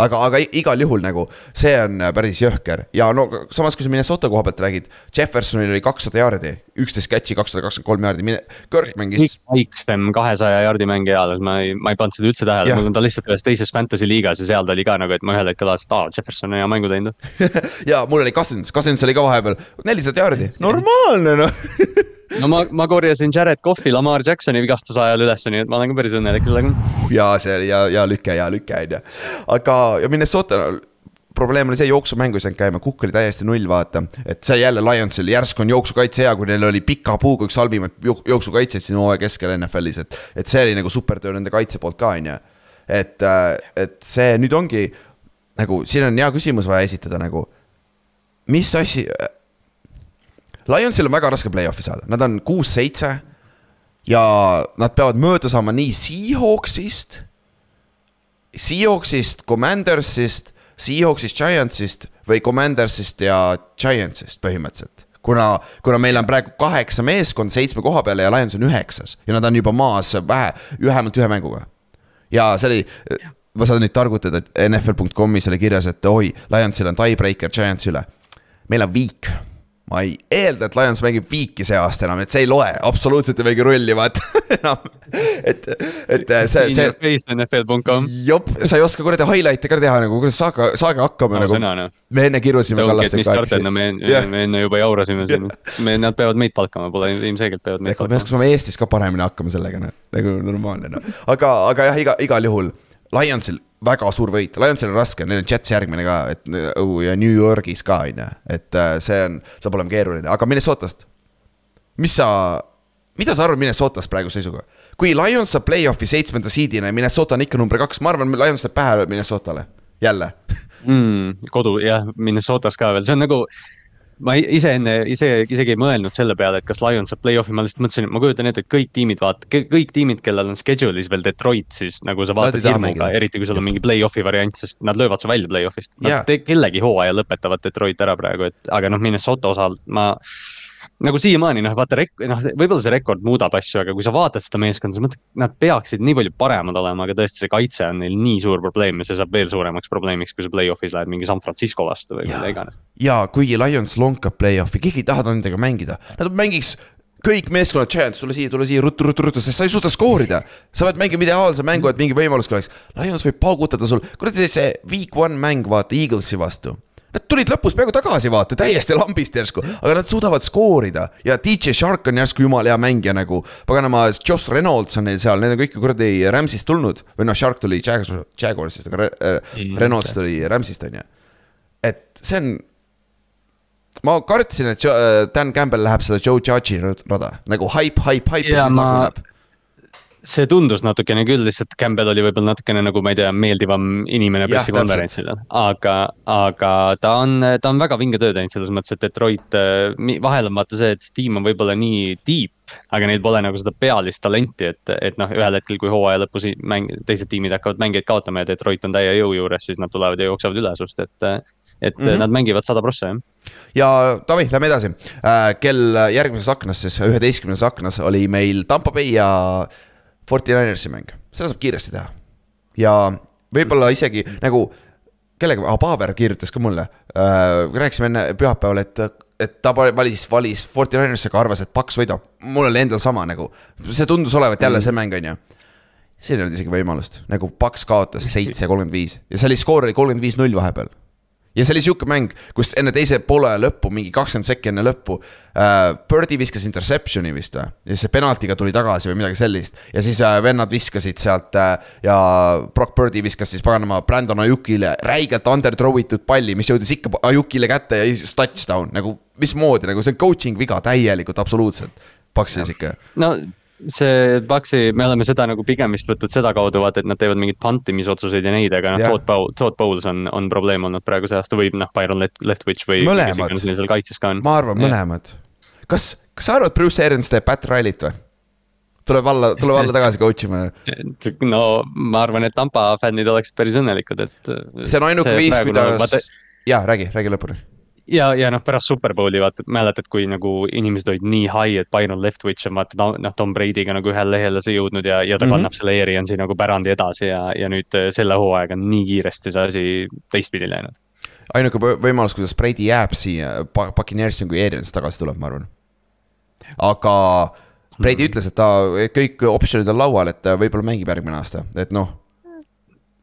Aga, aga igal juhul nagu see on äh, päris jõhker ja no samas, kui sa Minnesota koha pealt räägid. Jeffersonil oli kakssada jaardi, üksteist catch'i, kakssada kakskümmend kolm jaardi, Kirk mängis. väiksem kahesaja jaardi mängija eales, ma ei, ma ei pannud seda üldse tähele, mul on ta lihtsalt ühes teises fantasy liigas ja seal ta oli ka nagu, et ma ühel hetkel vaatasin, et aa, Jefferson on hea mängu teinud (laughs) ja mul oli Cousins, Cousins oli ka vahepeal nelisada jaardi, normaalne noh (laughs) no ma, ma korjasin Jared Cough'i Lamar Jacksoni vigastuse ajal üles, nii et ma olen ka päris õnnelik sellega. ja see oli ja, ja lüke ja lüke on ju, aga ja Minnesota probleem oli see, jooksumäng ei saanud käima, kukk oli täiesti null, vaata. et see jälle Lionsil järsku on jooksukaitse hea, kui neil oli pika puuga üks halvimaid jooksukaitseid siin hooaja keskel NFL-is, et. et see oli nagu supertöö nende kaitse poolt ka, on ju. et, et see nüüd ongi nagu, siin on hea küsimus vaja esitada nagu. mis asi. Lionsil on väga raske play-off'i saada, nad on kuus-seitse. ja nad peavad mööda saama nii Seahawksist. Seahawksist, Commandersist Seahawksist, Giantsist või Commandersist ja Giantsist põhimõtteliselt. kuna, kuna meil on praegu kaheksa meeskonda seitsme koha peale ja Lions on üheksas ja nad on juba maas vähe, vähemalt ühe mänguga. ja see oli, ma saan nüüd targutada, et NFL.com'is oli kirjas, et oi, Lionsil on tiebreaker Giantsi üle. meil on week ma ei eelda, et Lions mängib viiki see aasta enam, et see ei loe, absoluutselt ei mängi rolli, vaata (laughs) enam. et, et see, see. NFL.com. jop, sa ei oska kuradi highlight'e ka teha nagu, kuidas saage, saage hakkama no, nagu. No. me enne kirusime Kallastega no me, yeah. me enne juba jaurasime siin, me, nad peavad meid palkama, pole ilmselgelt peavad meid palkama. me oskame Eestis ka paremini hakkama sellega, noh, nagu normaalne noh, aga, aga jah, iga, igal juhul. Lionsil väga suur võit, Lionsil on raske, neil on Jets järgmine ka, et ja New Yorgis ka on ju, et äh, see on, saab olema keeruline, aga Minnesotast. mis sa, mida sa arvad Minnesotast praeguse seisuga? kui Lions saab play-off'i seitsmenda seedina ja Minnesota on ikka number kaks, ma arvan, Lions teeb pähe Minnesotale, jälle mm,. kodu jah, Minnesotas ka veel, see on nagu ma ise enne, ise isegi ei mõelnud selle peale, et kas Lions saab play-off'i, ma lihtsalt mõtlesin, et ma kujutan ette, et kõik tiimid vaata-, kõik tiimid, kellel on schedule'is veel Detroit, siis nagu sa vaatad hirmuga, eriti kui sul on mingi play-off'i variant, sest nad löövad su välja play-off'ist. Nad yeah. kellegi hooaja lõpetavad Detroit ära praegu, et aga noh, Minnesota osal ma nagu siiamaani noh, vaata rek-, noh, võib-olla see rekord muudab asju, aga kui sa vaatad seda meeskonda, siis mõtled, nad peaksid nii palju paremad olema, aga tõesti, see kaitse on neil nii suur probleem ja see saab veel suuremaks probleemiks, kui sa play-off'is lähed mingi San Francisco vastu või mida iganes. ja kuigi Lions lonkab play-off'i, keegi ei taha nendega mängida, nad mängiks kõik meeskonnad, Giants, tule siia, tule siia, ruttu, ruttu, ruttu, sest sa ei suuda skoorida. sa pead mängima ideaalse mängu, et mingi võimalus oleks. Lions võib paugutada sul, kuradi see week one mäng, vaata, Eaglesi vastu Nad tulid lõpus peaaegu tagasi, vaata, täiesti lambist järsku, aga nad suudavad skoorida ja DJ Shark on järsku jumala hea mängija nagu. paganama, Josh Reynolds on neil seal, need on kõik kuradi Rams'ist tulnud. Või noh, Shark tuli Jag-, Jaguarsist, aga äh, Reynolds tuli Rams'ist on ju. et see on ma kartsin, et Dan Campbell läheb seda Joe Judge'i rada. Nagu hype, hype, hype ja, ja siis ma... laguneb see tundus natukene küll, lihtsalt Campbell oli võib-olla natukene nagu ma ei tea, meeldivam inimene pressikonverentsil. aga, aga ta on, ta on väga vinge töö teinud selles mõttes, et Detroit, äh, vahel on vaata see, et tiim on võib-olla nii deep. aga neil pole nagu seda pealist talenti, et, et noh, ühel hetkel, kui hooaja lõpus mäng, teised tiimid hakkavad mängijaid kaotama ja Detroit on täie jõu juures, siis nad tulevad ja jooksevad üle sinust, et et mm -hmm. nad mängivad sada prossa, jah. ja Taavi, lähme edasi äh,. kell järgmises aknas, siis üheteistkümnes aknas oli meil Tampa Bay ja Fortinanersi mäng, seda saab kiiresti teha. ja võib-olla isegi nagu, kellega, ah Paver kirjutas ka mulle äh,, rääkisime enne pühapäeval, et et ta valis, valis Fortinanersi, aga arvas, et Paks võidab. mul oli endal sama nagu, see tundus olevat jälle see mäng, on ju. siin ei olnud isegi võimalust, nagu Paks kaotas seitse, kolmkümmend viis ja see oli, skoor oli kolmkümmend viis, null vahepeal ja see oli sihuke mäng, kus enne teise poole lõppu, mingi kakskümmend sekki enne lõppu äh,. Birdi viskas interception'i vist või, ja siis penaltiga tuli tagasi või midagi sellist. ja siis äh, vennad viskasid sealt äh, ja Brock Birdi viskas siis paganama Brandon Ajukile räigelt underthrow itud palli, mis jõudis ikka Ajukile kätte ja just touchdown nagu mismoodi, nagu see on coaching viga täielikult, absoluutselt. Paksis ikka. no see Paxi, me oleme seda nagu pigem vist võtnud sedakaudu vaata, et nad teevad mingeid pantimisotsuseid ja neid, aga noh Todd Bowl, Todd Bowles on, on probleem olnud praegu see aasta või noh, Byron Leftwich või. mõlemad, ma arvan, mõlemad. kas, kas sa arvad, Bruce Arians teeb Pat Riley't või? tuleb alla, tuleb alla tagasi coach ima. (laughs) no ma arvan, et Tampa fännid oleksid päris õnnelikud, et. see on ainuke viis, kuidas, jaa, räägi, räägi lõpuni ja, ja noh, pärast Superbowli vaata, mäletad, kui nagu inimesed olid nii high, et Byron Leftwich on vaata noh, Tom Brady'ga nagu ühele lehele see jõudnud ja, ja ta mm -hmm. kannab selle Ariansi nagu pärandi edasi ja, ja nüüd äh, selle hooajaga on nii kiiresti see asi teistpidi läinud. ainuke võimalus, kuidas Brady jääb siia Puccaneersi, kui Arians tagasi tuleb, ma arvan. aga Brady mm -hmm. ütles, et ta, kõik optsioonid on laual, et võib-olla mängib järgmine aasta, et noh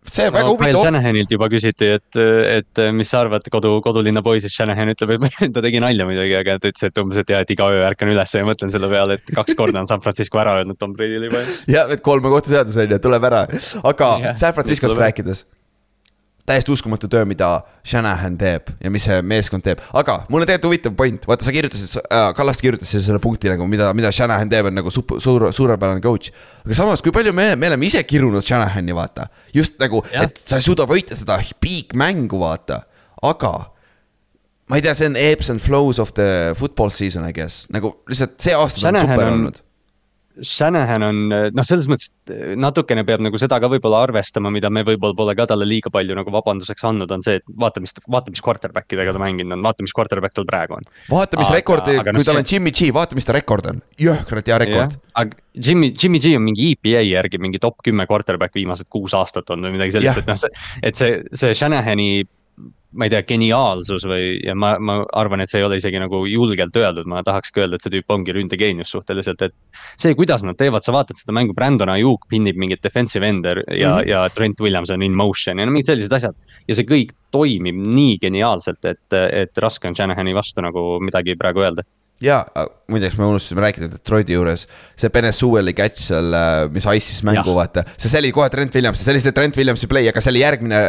see on no, väga huvitav. Shanahanilt juba küsiti, et, et mis sa arvad kodu, kodulinna poisist, Shanahan ütleb, et (laughs) ta tegi nalja muidugi, aga ta ütles, et umbes, et jah, et iga öö ärkan üles ja mõtlen selle peale, et kaks korda on San Francisco ära öelnud Tom Brady'le juba. (laughs) jah, et kolme kohta seadus on ju, tuleb ära, aga ja, San Franciscost rääkides täiesti uskumatu töö, mida Shanahan teeb ja mis see meeskond teeb, aga mul on tegelikult huvitav point, vaata, sa kirjutasid äh,, Kallaste kirjutas selle punkti nagu, mida, mida Shanahan teeb, on nagu suur, suur, suurepärane coach. aga samas, kui palju me, me oleme ise kirunud Shanahani, vaata, just nagu, et sa ei suuda võita seda piikmängu, vaata, aga ma ei tea, see on ebbs and flows of the football season, I guess, nagu lihtsalt see aasta on super on... olnud Shanahan on noh, selles mõttes natukene peab nagu seda ka võib-olla arvestama, mida me võib-olla pole ka talle liiga palju nagu vabanduseks andnud, on see, et vaata, mis, vaata, mis quarterback idega ta mänginud on, vaata, mis quarterback tal praegu on. vaata, mis aga, rekord, kui no, tal on Jimmy G, vaata, mis ta rekord on, jõhkralt hea rekord. aga Jimmy, Jimmy G on mingi EPA järgi mingi top kümme quarterback viimased kuus aastat on või midagi sellist, et noh, see, et see, see Shanahani ma ei tea, geniaalsus või, ja ma, ma arvan, et see ei ole isegi nagu julgelt öeldud, ma tahakski öelda, et see tüüp ongi ründegeenius suhteliselt, et. see, kuidas nad teevad, sa vaatad seda mängu, Brandon Ayuk pinnib mingit defensive ender ja mm, -hmm. ja Trent Williams on in motion ja no mingid sellised asjad. ja see kõik toimib nii geniaalselt, et, et raske on Shanahani vastu nagu midagi praegu öelda ja muideks me unustasime rääkida Detroiti juures, see Benesueli catch seal, äh, mis ice'is mängu, vaata. see oli kohe Trent Williams, see oli see Trent Williamsi play, aga see oli järgmine,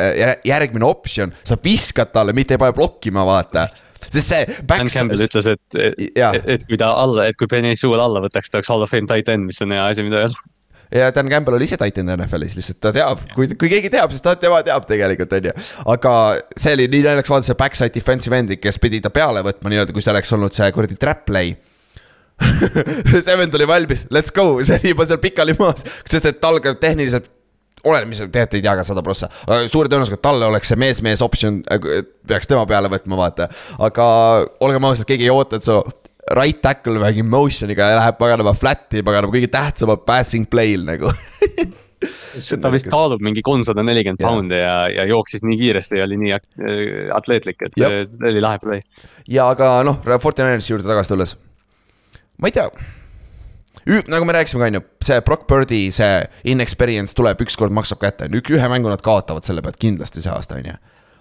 järgmine optsioon, sa viskad talle, mitte ei pane blokkima, vaata. Sest see. Dan Campbell ütles, et, et, et, et kui ta alla, et kui Benesuel alla võtaks, ta oleks Hall of Fame tight end, mis on hea asi, mida öelda ja Dan Campbell oli ise titan NFL-is, lihtsalt ta teab, kui, kui keegi teab, siis ta, tema teab tegelikult, on ju. aga see oli nii naljakas vaadata, see backside defensive end'i, kes pidi ta peale võtma nii-öelda, kui see oleks olnud see kuradi trap play (laughs) see vend oli valmis, let's go, see oli juba seal pikali maas, sest et tal ka tehniliselt oleneb, mis tegelikult ei tea ka sada prossa, suure tõenäosusega talle oleks see mees-mees optsioon, äh, peaks tema peale võtma, vaata. aga olgem ausad, keegi ei oota, et su right tackle mängib motion'iga ja läheb paganama flat'i, paganama kõige tähtsama passing play'l nagu. Ta vist kaalub mingi kolmsada nelikümmend poundi ja, ja jooksis nii kiiresti ja oli nii atleetlik, et see, see oli lahe play. ja aga noh, Fortinanersi juurde tagasi tulles, ma ei tea. Nagu me rääkisime ka, on ju, see Brock Birdi, see inexperience tuleb, ükskord maksab kätte, ühe mängu nad kaotavad selle pealt kindlasti see aasta, on ju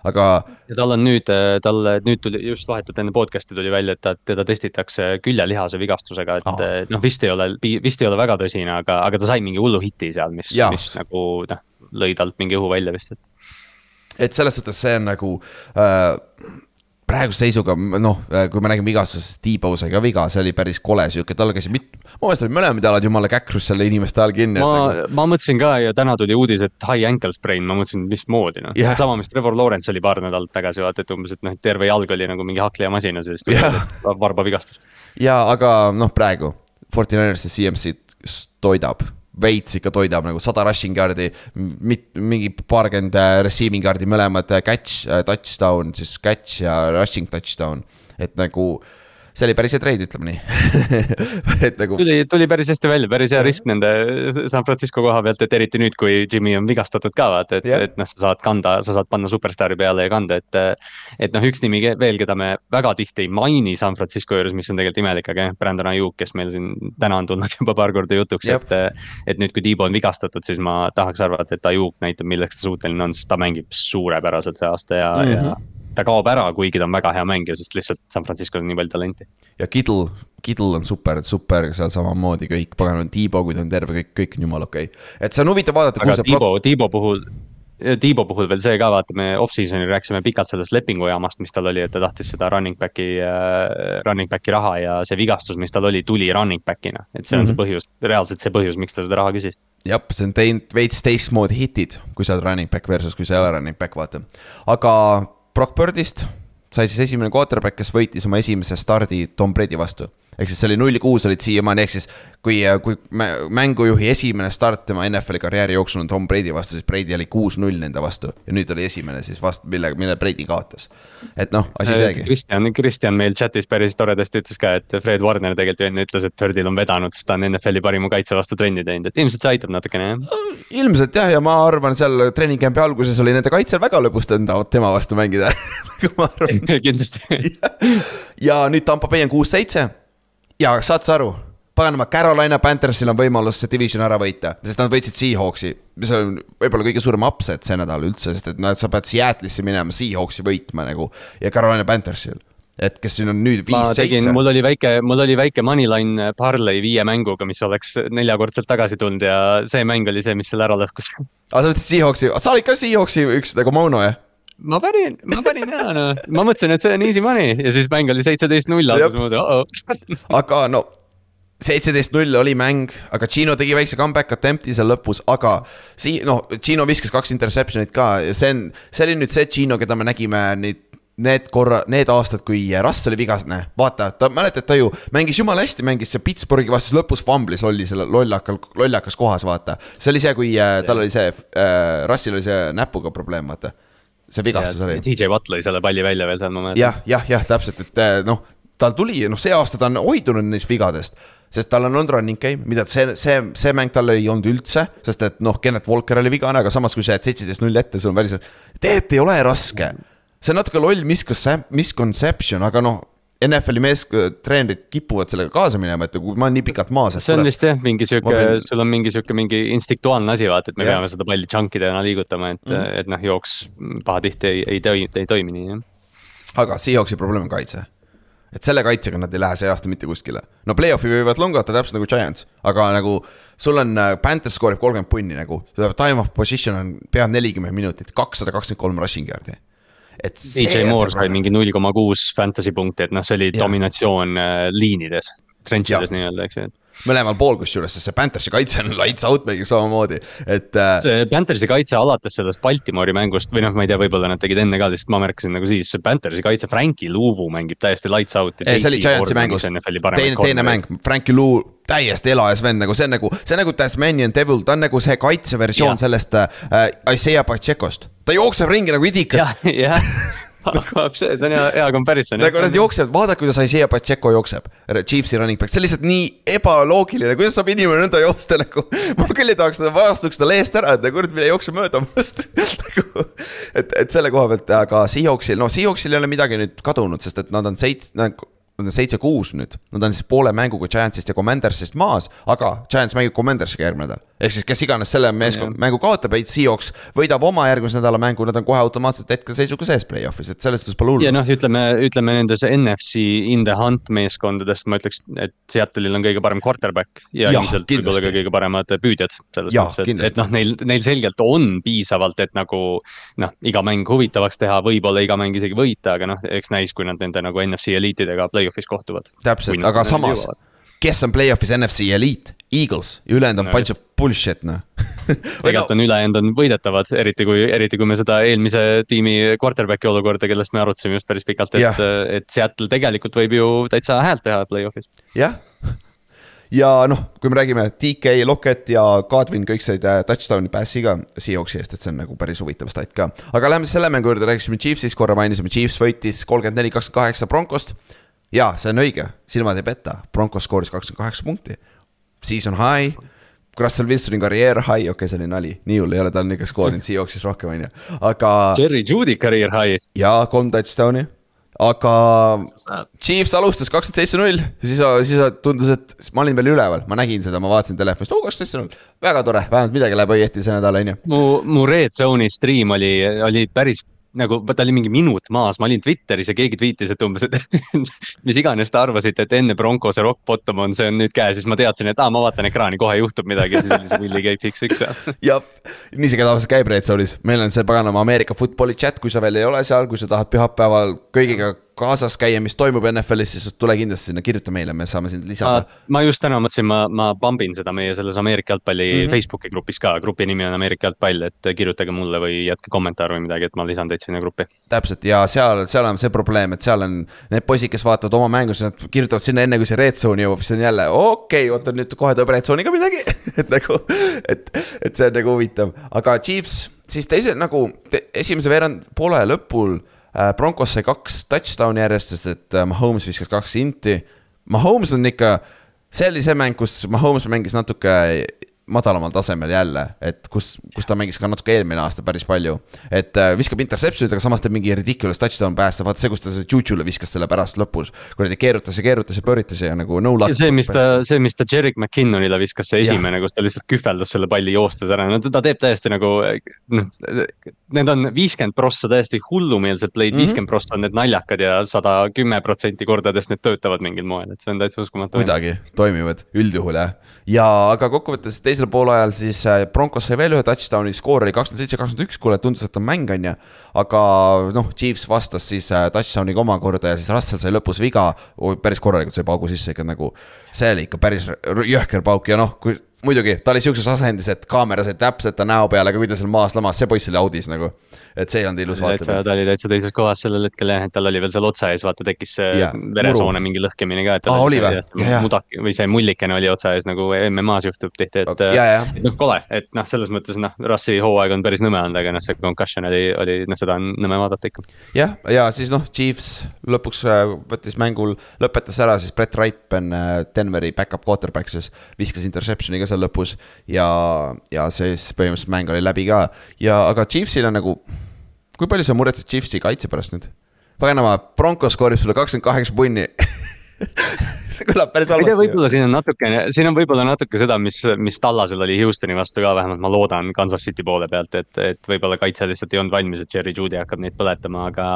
aga. ja tal on nüüd, äh, tal nüüd tuli just vahetult enne podcast'i tuli välja, et ta, teda testitakse küljelihase vigastusega, et oh. noh, vist ei ole, vist ei ole väga tõsine, aga, aga ta sai mingi hullu hiti seal, mis, mis nagu noh, lõi talt mingi õhu välja vist, et. et selles suhtes see on nagu äh, praeguse seisuga noh, kui me räägime vigastusest, T-Bow sai ka viga, see oli päris kole sihuke, tal käisid mit-, mu meelest olid mõlemad jalad jumala käkrus selle inimeste all kinni. ma nagu..., ma mõtlesin ka ja täna tuli uudis, et high ankle sprain, ma mõtlesin, mismoodi noh yeah., sama, mis Trevor Lawrence oli paar nädalat tagasi, vaata, et umbes, et noh, terve jalg oli nagu mingi hakklihamasinas ja siis tuli yeah. varbavigastus. ja aga noh, praegu Fortinanersi CMC toidab veits ikka toidab nagu sada rushing yard'i, mingi paarkümmend äh, receiving yard'i mõlemad äh, catch, äh, touchdown, siis catch ja rushing touchdown, et nagu see oli päris hea treid, ütleme nii (laughs) et nagu. tuli, tuli päris hästi välja, päris hea risk nende San Francisco koha pealt, et eriti nüüd, kui Jimmy on vigastatud ka vaata, et yeah., et noh, sa saad kanda, sa saad panna superstaari peale ja kanda, et. et noh, üks nimi veel, keda me väga tihti ei maini San Francisco juures, mis on tegelikult imelik, aga jah, Brandon Ayuk, kes meil siin täna on tulnud (laughs) juba paar korda jutuks yep., et. et nüüd, kui Tiibo on vigastatud, siis ma tahaks arvata, et Ayuk näitab, milleks ta suuteline on, sest ta mängib suurepäraselt see aasta ja mm, -hmm. ja ta kaob ära, kuigi ta on väga hea mängija, sest lihtsalt San Francisco's on nii palju talenti. ja Kittle, Kittle on super, super seal samamoodi kõik, pagan on Tiibo, kui ta on terve, kõik, kõik on jumala okei okay.. et see on huvitav vaadata. aga Tiibo, Tiibo puhul, Tiibo puhul veel see ka, vaata, me off-season'il rääkisime pikalt sellest lepingujaamast, mis tal oli, et ta tahtis seda running back'i äh,, running back'i raha ja see vigastus, mis tal oli, tuli running back'ina. et see on mm -hmm. see mhm. põhjus, reaalselt see põhjus, miks ta seda raha küsis. jah, see on teinud veits teistmoodi hitid, kui sa oled running back versus kui sa ei ole running back, vaata. aga Brock Birdist sai siis esimene quarterback, kes võitis oma esimese stardi Tom Brady vastu. Ehk siis see oli null kuus olid siiamaani, ehk siis kui, kui mängujuhi esimene start tema NFL-i karjääri jooksul on Tom Brady vastu, siis Brady oli kuus-null nende vastu. ja nüüd oli esimene siis vastu, mille, mille Brady kaotas. et noh, asi seegi. Kristjan, Kristjan meil chat'is päris toredasti ütles ka, et Fred Warner tegelikult ju enne ütles, et Birdil on vedanud, sest ta on NFL-i parima kaitse vastu trenni teinud, et ilmselt see aitab natukene jah. ilmselt jah, ja ma arvan, seal treening camp'i alguses oli nende kaitsel väga lõbus tema vastu mängida (laughs) (laughs) kindlasti (laughs) ja nüüd Tampa Bay on kuus-seitse ja saad sa aru paganama, Carolina Panthersil on võimalus see division ära võita, sest nad võitsid Seahawksi. mis on võib-olla kõige suurem upset see nädal üldse, sest et noh, sa pead Seattle'isse minema Seahawksi võitma nagu ja Carolina Panthersil et kes siin on nüüd viis-seitse. mul oli väike, mul oli väike moneyline parlay viie mänguga, mis oleks neljakordselt tagasi tulnud ja see mäng oli see, mis selle ära lõhkus. aa, sa mõtlesid Seahawksi, sa olid ka Seahawksi üks nagu mono jah? Ma panin, ma panin ja noh, ma mõtlesin, et see on easy money ja siis mäng oli seitseteist null, (laughs) aga no seitseteist null oli mäng, aga Gino tegi väikse comeback attempt'i seal lõpus, aga sii-, noh, Gino viskas kaks interception'it ka ja see on, see oli nüüd see Gino, keda me nägime nüüd need korra, need aastad, kui Russ oli vigasne, vaata, ta mäletad, ta ju mängis jumala hästi, mängis see Pittsburghi vastu lõpus fumblis oli selle lollakal, lollakas kohas, vaata. see oli see, kui äh, tal oli see äh,, Russil oli see näpuga probleem, vaata. See vigastus oli. DJ Watt lõi selle palli välja veel seal, ma mäletan. jah, jah, jah, täpselt, et äh, noh, tal tuli, noh, see aasta ta on hoidunud neist vigadest sest tal on olnud running game, mida see, see, see mäng tal ei olnud üldse, sest et noh, Kennet Walker oli vigane, aga samas, kui sa jääd seitseteist null ette, sul on päris, tegelikult ei ole raske. see on natuke loll misconception, aga noh, NFL-i mees, treenerid kipuvad sellega kaasa minema, et kui ma olen nii pikalt maas. see on vist jah, mingi sihuke pean..., sul on mingi sihuke mingi instinktuaalne asi, vaata, et me ja. peame seda palli chunk idena liigutama, et mm., et noh, jooks pahatihti ei, ei toimi, ei toimi nii, jah. aga Seahawksi probleem on kaitse et selle kaitsega nad ei lähe see aasta mitte kuskile. no play-off'i võivad longata täpselt nagu Giants, aga nagu sul on, äh, Panthers skoorib kolmkümmend punni nagu, time of position on pea nelikümmend minutit, kakssada kakskümmend kolm rushing yard'i. Et. DJ Moore sai mingi null koma kuus fantasy punkti, et noh, see oli ja. dominatsioon äh, liinides, trenchides nii-öelda, eks ju, mõlemal pool kusjuures, sest see Panthersi kaitse on lights out mängib samamoodi, et äh.... see Panthersi kaitse alates sellest Baltimoori mängust või noh, ma ei tea, võib-olla nad tegid enne ka, lihtsalt ma märkasin nagu siis, see Panthersi kaitse, Frankie Luvu mängib täiesti lights out'i. see oli Giantsi mängus, teine, teine mäng, Frankie Luu täiesti elajas vend nagu see on nagu, see on nagu Tasmanian Devil, ta on nagu see kaitseversioon sellest äh, Isaiah Pachecost. Ta jookseb ringi nagu idikas. jah, hakkab see, see on hea, hea comparison. nagu nad jooksevad, vaadake, kuidas Isaiah Pacheco jookseb, Chiefsi running back, see on lihtsalt nii ebaloogiline, kuidas saab inimene nõnda joosta nagu. ma küll ei tahaks teda, vastuks talle eest ära, et kurat, mine jookse mööda must (laughs) nagu, et, et selle koha pealt, aga Seahawksil, noh, Seahawksil ei ole midagi nüüd kadunud, sest et nad on seits-, nad on seitse-kuus nüüd, nad on siis poole mänguga Giantsist ja Commandersist maas, aga Giants mängib Commandersiga järgmine nädal. Ehk siis kes iganes selle meeskond, mängu kaotab, Seahawks võidab oma järgmise nädala mängu, nad on kohe automaatselt hetkeseisuga sees play-off'is, et selles suhtes pole hullu. ja noh, ütleme, ütleme nendes NFC in the hunt meeskondadest ma ütleks, et Seattle'il on kõige parem quarterback ja, ja ilmselt võib-olla ka kõige paremad püüdjad. et, et noh, neil, neil selgelt on piisavalt, et nagu noh, iga mäng huvitavaks teha, võib-olla iga mäng isegi võita, aga noh, eks näis, kui nad nende nagu NFC eliitidega play-off'is kohtuvad. täpselt, aga samas, kes on play-off'is NFC eliit? Eagles ja ülejäänud on no, bunch of bullshit noh tegelikult on ülejäänud on võidetavad, eriti kui, eriti kui me seda eelmise tiimi quarterback'i olukorda, kellest me arutasime just päris pikalt, et, et Seattle tegelikult võib ju täitsa häält teha play-off'is. jah, ja noh, kui me räägime DK, Lockett ja Godwin kõik said äh, touchdown'i pass'i ka Seahawksi eest, et see on nagu päris huvitav stat ka. aga läheme selle mängu juurde, rääkisime Chiefsist, korra mainisime, Chiefs võitis kolmkümmend neli, kakskümmend kaheksa Broncost jaa, see on õige, silmad ei peta, Broncos skooris kakskümmend kaheksa punkti. Season high, Russell Wilsoni karjäär high, okei okay,, see oli nali, nii hull ei ole, ta on ikka skoorinud Seahawksis rohkem, on ju, aga. Jerry Judy karjäär high. jaa, kolm touchdown'i, aga Chiefs alustas kakskümmend seitse null, siis, siis tundus, et ma olin veel üleval, ma nägin seda, ma vaatasin telefonist, oo kakskümmend seitse null. väga tore, vähemalt midagi läheb õieti see nädal, on ju. mu, mu red zone'i stream oli, oli päris nagu ta oli mingi minut maas, ma olin Twitteris ja keegi tweetis, et umbes, et (laughs) mis iganes te arvasite, et enne Broncose rock bottom on, see on nüüd käes, siis ma teadsin, et aa, ma vaatan ekraani, kohe juhtub midagi ja siis oli see Willie käib Fix X seal. (laughs) jah, nii see tavaliselt käib Red Zone'is, meil on see paganama Ameerika football'i chat, kui sa veel ei ole seal, kui sa tahad pühapäeval kõigiga kaasas käia, mis toimub NFL-is, siis tule kindlasti sinna, kirjuta meile, me saame sind lisada. ma just täna mõtlesin, ma, ma pumbin seda meie selles Ameerika jalgpalli mm -hmm. Facebooki grupis ka, grupi nimi on Ameerika jalgpall, et kirjutage mulle või jätke kommentaar või midagi, et ma lisan teid sinna gruppi. täpselt ja seal, seal on see probleem, et seal on need poisid, kes vaatavad oma mängu, siis nad kirjutavad sinna enne, kui see red zone jõuab, siis on jälle okei okay,, oota nüüd kohe tuleb red zone'iga midagi (laughs) et nagu, et, et see on nagu huvitav, aga Chiefs siis teise nagu te, esimese veerand poole lõpul Broncos sai kaks touchdown'i järjest, sest et äh, Mahomes viskas kaks inti. Mahomes on ikka, see oli see mäng, kus Mahomes mängis natuke madalamal tasemel jälle, et kus, kus ta mängis ka natuke eelmine aasta päris palju. et äh, viskab interception'id, aga samas teeb mingi ridiculous touchdown pääste, vaata see, kus ta Juju'le viskas selle pärast lõpus. kuradi keerutas ja keerutas ja pööritas ja nagu no luck. see, mis ta, see, mis ta Jerick McKinnonile viskas, see esimene, kus ta lihtsalt kühveldas selle palli joostes ära, no ta teeb täiesti nagu noh. Need on viiskümmend prossa täiesti hullumeelsed play'd -hmm., viiskümmend prossa on need naljakad ja sada kümme protsenti kordadest need töötavad mingil moel, et see on täitsa uskumatu. kuidagi toimivad üldjuhul jah, ja aga kokkuvõttes teisel poolajal siis äh, Broncos sai veel ühe touchdown'i, skoor oli kakskümmend seitse, kakskümmend üks, kuule tundus, et on mäng, on ju. aga noh, Chiefs vastas siis äh, touchdown'iga omakorda ja siis Russell sai lõpus viga, päris korralikult sai paugu sisse ikka nagu. see oli ikka päris jõhker pauk ja noh, kui muidugi, ta oli sihukeses asendis, et kaamera sai täpselt ta näo peale, aga kui ta seal maas lamas, see poiss oli audis nagu. et see ei olnud ilus vaatama. ta oli täitsa teises kohas sellel hetkel jah, et tal oli veel seal otsa ees, vaata tekkis see yeah, veresoone mingi lõhkemine ka. aa, oli või? mudak või see mullikene oli otsa ees nagu MM-as juhtub tihti, et okay,. noh, kole, et noh, selles mõttes noh, Russi hooaeg on päris nõme olnud, aga noh, see concussion oli, oli noh, seda on nõme vaadata ikka. jah, ja siis noh, Chiefs lõpuks äh, võttis mängul, lõpetas ära siis Brett Ripen, äh, Denveri back-up quarterback siis, viskas interception'i ka seal lõpus ja, ja siis põhimõtteliselt mäng oli läbi ka ja, aga Chiefsil on nagu, kui palju sa muretsed Chiefsi kaitse pärast nüüd? paganama, Broncos skoorib sulle kakskümmend kaheksa punni (laughs) see kõlab päris halvasti. võib-olla siin on natukene, siin on võib-olla natuke seda, mis, mis Tallasel oli Houstoni vastu ka, vähemalt ma loodan Kansas City poole pealt, et, et võib-olla kaitse lihtsalt ei olnud valmis, et Jerry Judy hakkab neid põletama, aga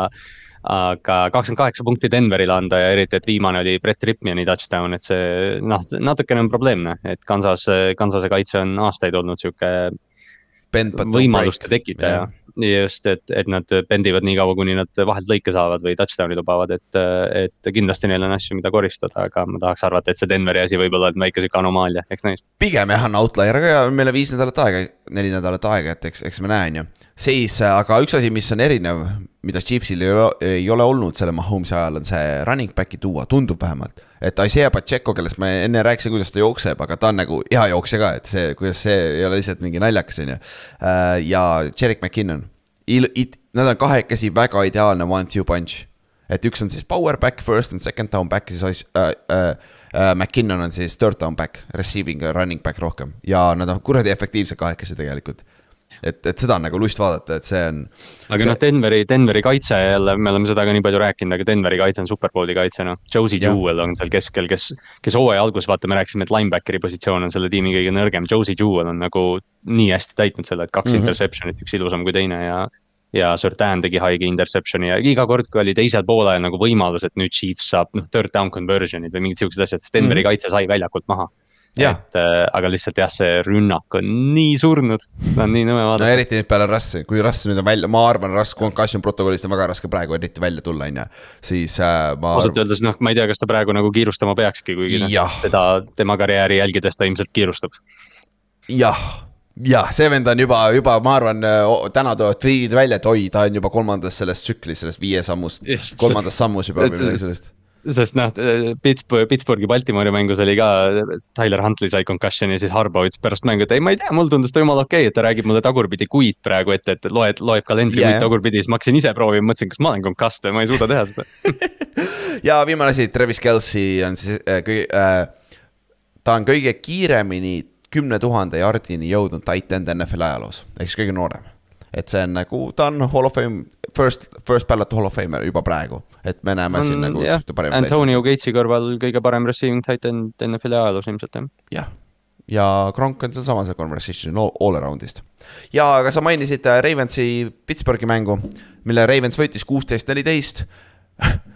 aga kakskümmend kaheksa punkti Denverile anda ja eriti, et viimane oli Brett Ripmani touchdown, et see noh, natukene on probleemne, et Kansas, Kansase kaitse on aastaid olnud sihuke võimaluste tekitaja yeah. just, et, et nad bendivad nii kaua, kuni nad vahelt lõike saavad või touchdown'i lubavad, et, et kindlasti neil on asju, mida koristada, aga ma tahaks arvata, et see Denveri asi võib olla väike sihuke anomaalia, eks näis. pigem jah, on outlier, aga meil on viis nädalat aega, neli nädalat aega, et eks, eks me näe, on ju. siis, aga üks asi, mis on erinev mida Chiefsil ei ole, ei ole olnud selle Mahomes'i ajal, on see running back'i tuua, tundub vähemalt. et Isaiah Pacheco, kellest ma enne rääkisin, kuidas ta jookseb, aga ta on nagu hea jooksja ka, et see, kuidas see ei ole lihtsalt mingi naljakas, on ju. Äh, ja Jerick McKinnon, nad on kahekesi väga ideaalne one-two punch. et üks on siis power back, first and second down back, siis äh, äh, äh, McKinnon on siis third down back, receiving running back rohkem ja nad on kuradi efektiivsed kahekesi tegelikult et, et seda on nagu lust vaadata, et see on. aga see... noh, Denveri, Denveri kaitse jälle, me oleme seda ka nii palju rääkinud, aga Denveri kaitse on superbowli kaitse, noh. Josie Jewell on seal keskel, kes, kes hooaja alguses vaata, me rääkisime, et linebackeri positsioon on selle tiimi kõige nõrgem. Josie Jewell on nagu nii hästi täitnud selle, et kaks mm -hmm. interception'it, üks ilusam kui teine ja ja Surtain tegi haige interception'i ja iga kord, kui oli teisel poolel nagu võimalus, et nüüd Chiefs saab noh, third down conversion'id või mingid siuksed asjad, siis Denveri mm -hmm. kaitse sai väljakult maha et äh, aga lihtsalt jah, see rünnak on nii surnud, on nii nõme vaadata. no eriti nüüd peale Rassi, kui Rass nüüd on välja, ma arvan, Rass concussion protokollist on väga raske praegu eriti välja tulla, on ju. siis äh, ma. ausalt öeldes noh, ma ei tea, kas ta praegu nagu kiirustama peakski, kuigi noh, teda, tema karjääri jälgides ta ilmselt kiirustab. jah jah, see vend on juba, juba ma arvan, täna toovad tweet'id välja, et oi, ta on juba kolmandas selles tsüklis, selles viie sammust, kolmandas sammus juba või midagi sellist sest noh, Pittsburghi, Pittsburghi Baltimori mängus oli ka, Tyler Huntley sai concussion'i, siis Harbo ütles pärast mängu, et ei, ma ei tea, mulle tundus ta jumala okei okay,, et ta räägib mulle tagurpidi kuid praegu ette, et loed, loeb kalendri yeah. kuid tagurpidi, siis ma hakkasin ise proovima, mõtlesin, kas ma olen concussed või ma ei suuda teha seda (laughs) ja viimane asi, Travis Kelci on siis äh, kõige äh,, ta on kõige kiiremini kümne tuhande jardini jõudnud tight end NFL ajaloos, ehk siis kõige noorem et see on nagu, ta on hall of fame, first, first ballot hall of famer juba praegu, et me näeme on, siin nagu jah, Antonio Gatesi kõrval kõige parem receiving tight end NFL-i ajaloos ilmselt jah. jah, ja Kronk on sealsamas conversation all around'ist. ja, aga sa mainisid äh, Ravensi Pittsburghi mängu, mille Ravens võitis kuusteist, neliteist (laughs)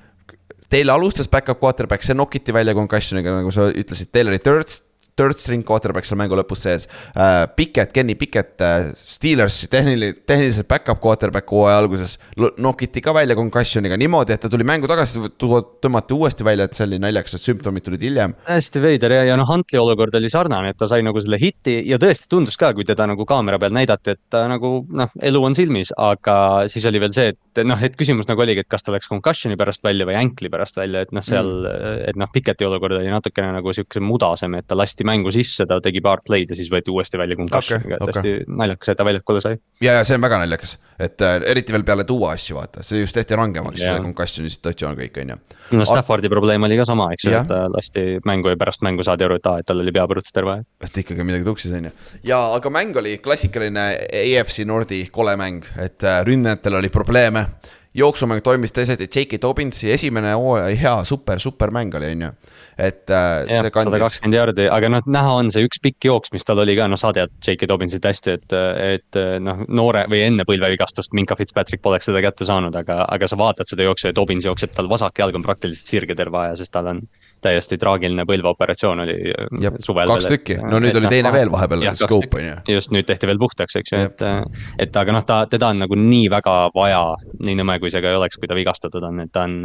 Teil alustas back-up quarterback, see nokiti välja concussion'iga, nagu sa ütlesid, teil oli third, third string quarterback seal mängu lõpus sees uh,. Pickett, Kenny Pickett uh,, Steelersi tehniline, tehniliselt back-up quarterback hooaja alguses nokiti ka välja concussion'iga niimoodi, et ta tuli mängu tagasi, tõmmati uuesti välja, et see oli naljakas, et sümptomid tulid hiljem. hästi veider ja, ja noh, Huntley olukord oli sarnane, et ta sai nagu selle hiti ja tõesti tundus ka, kui teda nagu kaamera peal näidati, et ta nagu noh, elu on silmis, aga siis oli veel see, et noh, et küsimus nagu oligi, et kas ta läks concussion'i pärast välja või ankli pärast välja, et noh, seal mm., et noh, Piketi olukord oli natukene nagu siukse mudasem, et ta lasti mängu sisse, ta tegi paar play'd ja siis võeti uuesti välja concussion'iga okay,, et okay. hästi naljakas, et ta väljakule sai. ja, ja see on väga naljakas, et äh, eriti veel peale tuua asju, vaata, see just tehti rangemaks yeah., concussion'i situatsioon kõik, on ju. no Staffordi probleem oli ka sama, eks ju, et ta lasti mängu ja pärast mängu saadi aru, et aa, et tal oli pea põrutas terve. et ikkagi midagi tuksis, on ju. ja, aga mäng oli klassikaline EFC Nordi kole mäng, et äh, ründajatel oli probleeme jooksumäng toimis teised, J.K. Dobbinsi esimene hooaja hea super, super mäng oli, on ju. et äh, ja, see kandis. sada kakskümmend jaardi, aga noh, näha on see üks pikk jooks, mis tal oli ka, noh, sa tead J.K. Dobbinsit hästi, et, et noh, noore või enne põlvevigastust Minka Fitzpatrick poleks seda kätte saanud, aga, aga sa vaatad seda jooksu ja Dobbins jookseb tal vasak jalg on praktiliselt sirge terve aja, sest tal on täiesti traagiline põlveoperatsioon oli äh, Jab, suvel. kaks tükki, no nüüd oli teine veel vahepeal, scope on ju. just, nüüd tehti veel puhtaks, eks ju, et, äh, et aga noh, ta, teda on nagu nii väga vaja, nii nõme kui see ka ei oleks, kui ta vigastatud on, et ta on.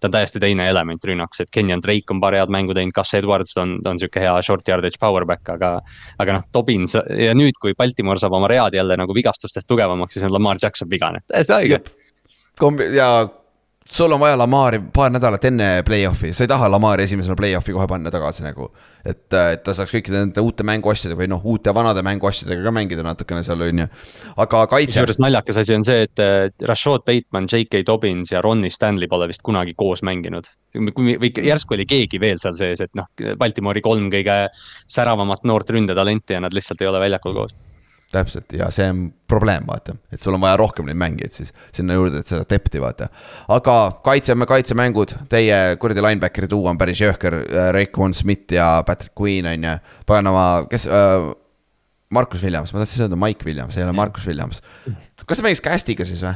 ta on täiesti teine element rünnaks, et Kenyan Drake on paar head mängu teinud, Gus Edwards on, on sihuke hea short yardage power back, aga. aga noh, Dobbins ja nüüd, kui Baltimore saab oma read jälle nagu vigastustest tugevamaks, siis on Lamar Jackson vigane, täiesti õige kombi- ja sul on vaja Lamari paar nädalat enne play-off'i, sa ei taha Lamari esimesena play-off'i kohe panna tagasi nagu. et, et ta saaks kõikide nende uute mänguasjadega või noh, uute vanade mänguasjadega ka mängida natukene seal on ju, aga kaitse. kusjuures naljakas asi on see, et Rashad Bateman, J.K. Dobbins ja Ronnie Stanley pole vist kunagi koos mänginud. või järsku oli keegi veel seal sees, et noh, Baltimori kolm kõige säravamat noort ründetalenti ja nad lihtsalt ei ole väljakul koos täpselt ja see on probleem, vaata, et sul on vaja rohkem neid mängijaid siis sinna juurde, et seda depth'i vaata. aga kaitse, kaitsemängud, teie kuradi linebacker'i tuua on päris jõhker, äh, Raycon Smith ja Patrick Queen on ju, paganama, kes äh,. Markus Williams, ma tahtsin öelda Mike Williams, ei ole Markus Williams. kas ta mängis Castiga siis või?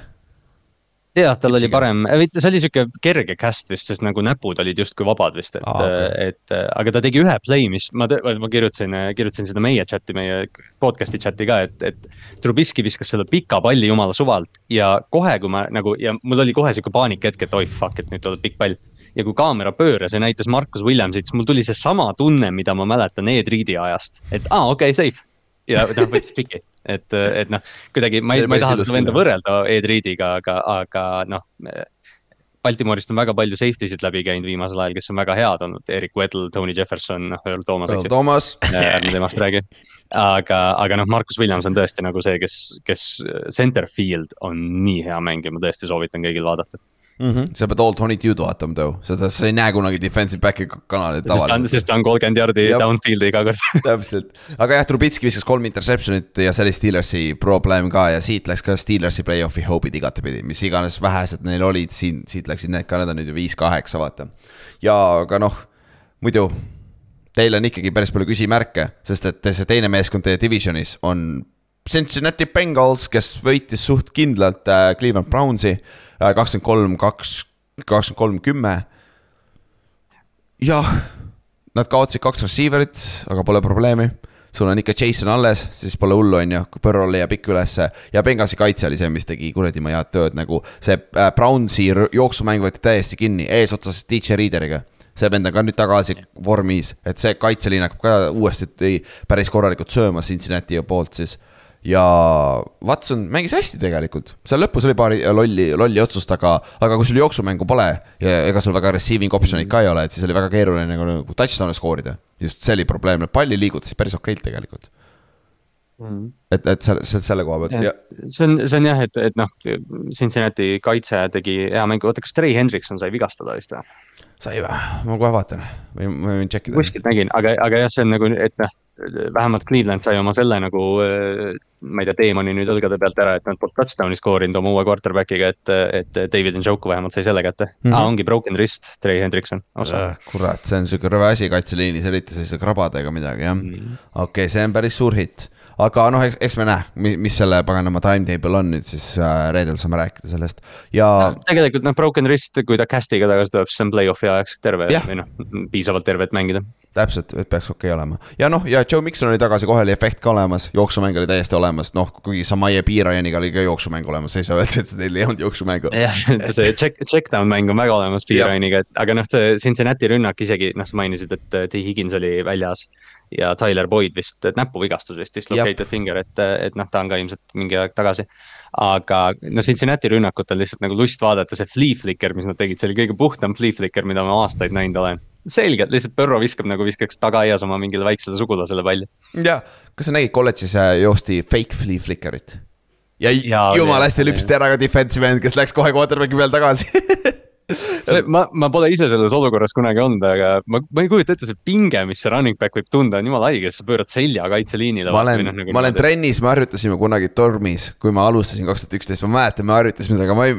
Jah, tal oli parem, see oli sihuke kerge cast vist, sest nagu näpud olid justkui vabad vist, et ah,, okay. et aga ta tegi ühe play, mis ma, ma kirjutasin, kirjutasin seda meie chat'i, meie podcast'i chat'i ka, et, et. Trubisky viskas selle pika palli jumala suvalt ja kohe, kui ma nagu ja mul oli kohe sihuke paanikahetk, et oi fuck, et nüüd tuleb pikk pall ja kui kaamera pööras ja näitas Markus Williamsit, siis mul tuli seesama tunne, mida ma mäletan Ed Reedi ajast, et aa ah,, okei okay,, safe. Ja noh, võttis piki et, et noh, kuidagi ma ei, ma ei taha seda venda võrrelda Ed Reediga, aga, aga noh. Baltimoorist on väga palju safety sid läbi käinud viimasel ajal, kes on väga head olnud, Erik Weddle, Tony Jefferson, noh, Earl Thomas. Earl Thomas. ärme temast räägi. aga, aga noh, Marcus Williams on tõesti nagu see, kes, kes center field on nii hea mängija, ma tõesti soovitan kõigil vaadata mm. -hmm. sa pead all twenty two'd vaatama too, seda sa ei näe kunagi defensive back'i kanalit tavaliselt. sest ta on kolmkümmend jardi downfield'i iga kord (laughs) täpselt, aga jah, Trubitski viskas kolm interception'it ja see oli Steelersi probleem ka ja siit läks ka Steelersi play-off'i hope'id igatepidi, mis iganes vähesed neil olid siin, siit läksid need ka, need on nüüd ju viis-kaheksa, vaata. ja aga noh, muidu teil on ikkagi päris palju küsimärke, sest et see teine meeskond teie divisionis on Cincinnati Bengals, kes võitis suht kindlalt äh, Cleveland Brownsi äh, kakskümmend kolm, kaks, kakskümmend kolm, kümme. jah, nad kaotasid kaks receiver'it, aga pole probleemi. sul on ikka Jason alles, siis pole hullu, on ju, kui Burrow leiab ikka ülesse ja Bengalsi kaitse oli see, mis tegi kuradi ma head tööd nagu see äh, Brownsi jooksumäng võeti täiesti kinni eesotsas DJ Readeriga see vend on ka nüüd tagasi vormis, et see kaitseliin hakkab ka uuesti päris korralikult sööma Cincinnati poolt siis ja Watson mängis hästi tegelikult, seal lõpus oli paari lolli, lolli otsust, aga, aga kui sul jooksumängu pole ja ega sul väga receiving option'id ka ei ole, et siis oli väga keeruline nagu, nagu touchdown'e skoorida. just see oli probleem, palli liigutasid päris okeilt tegelikult mm.. et, et selle, selle koha pealt ja. see on, see on jah, et, et noh, Cincinnati kaitse tegi hea mängu, oota, kas Trey Hendrikson sai vigastada vist või? sai või, ma kohe vaatan või ma võin check ida. kuskilt nägin, aga, aga jah, see on nagu, et noh, vähemalt Cleveland sai oma selle nagu. ma ei tea, teemani nüüd õlgade pealt ära, et nad polnud touchdown'i skoorinud oma uue quarterback'iga, et, et David Njoku vähemalt sai selle kätte mm. -hmm. Ah, ongi broken wrist, Trey Hendrikson. kurat, see on sihuke rõve asi kaitseliinis, eriti sellise krabadega midagi jah mm -hmm.. okei okay,, see on päris suur hitt aga noh, eks, eks me näe, mis selle paganama timetable on nüüd siis äh, reedel saame rääkida sellest ja no,. tegelikult noh, broken wrist, kui ta cast'iga tagasi tuleb, siis see on play-off'i ajaks terve yeah. või noh, piisavalt terve, et mängida. täpselt, et peaks okei okay olema ja noh, ja Joe Mikson oli tagasi, kohe oli efekt ka olemas, jooksumäng oli täiesti olemas, noh, kuigi Samaje Piirajaniga oli ka jooksumäng olemas, sa ei saa öelda, et neil ei olnud jooksumängu. jah, see check, check down mäng on väga olemas Piirajaniga, et aga noh, see Cincinnati rünnak isegi noh, sa mainisid, et T Higgins oli väljas. Ja Tyler Boyd vist näpuvigastus vist, dislocated finger, et, et noh, ta on ka ilmselt mingi aeg tagasi aga no Cincinnati rünnakutel lihtsalt nagu lust vaadata, see flea flicker, mis nad tegid, see oli kõige puhtam flea flicker, mida ma aastaid näinud olen. selgelt lihtsalt Põrro viskab nagu viskaks tagaaias oma mingile väiksele sugulasele palli. ja, kas sa nägid kolledžis äh, joosti fake flea flicker'it? ja, ja jumala hästi lüpsti ära ka defensive end, kes läks kohe quarterback'i peal tagasi (laughs) ma, ma pole ise selles olukorras kunagi olnud, aga ma, ma ei kujuta ette, see pinge, mis see running back võib tunda, on jumala haige, sa pöörad selja kaitseliinile. ma olen, noh, nagu ma olen trennis, me harjutasime kunagi tormis, kui ma alustasin kaks tuhat üksteist, ma mäletan, me harjutasime seda, aga ma ei.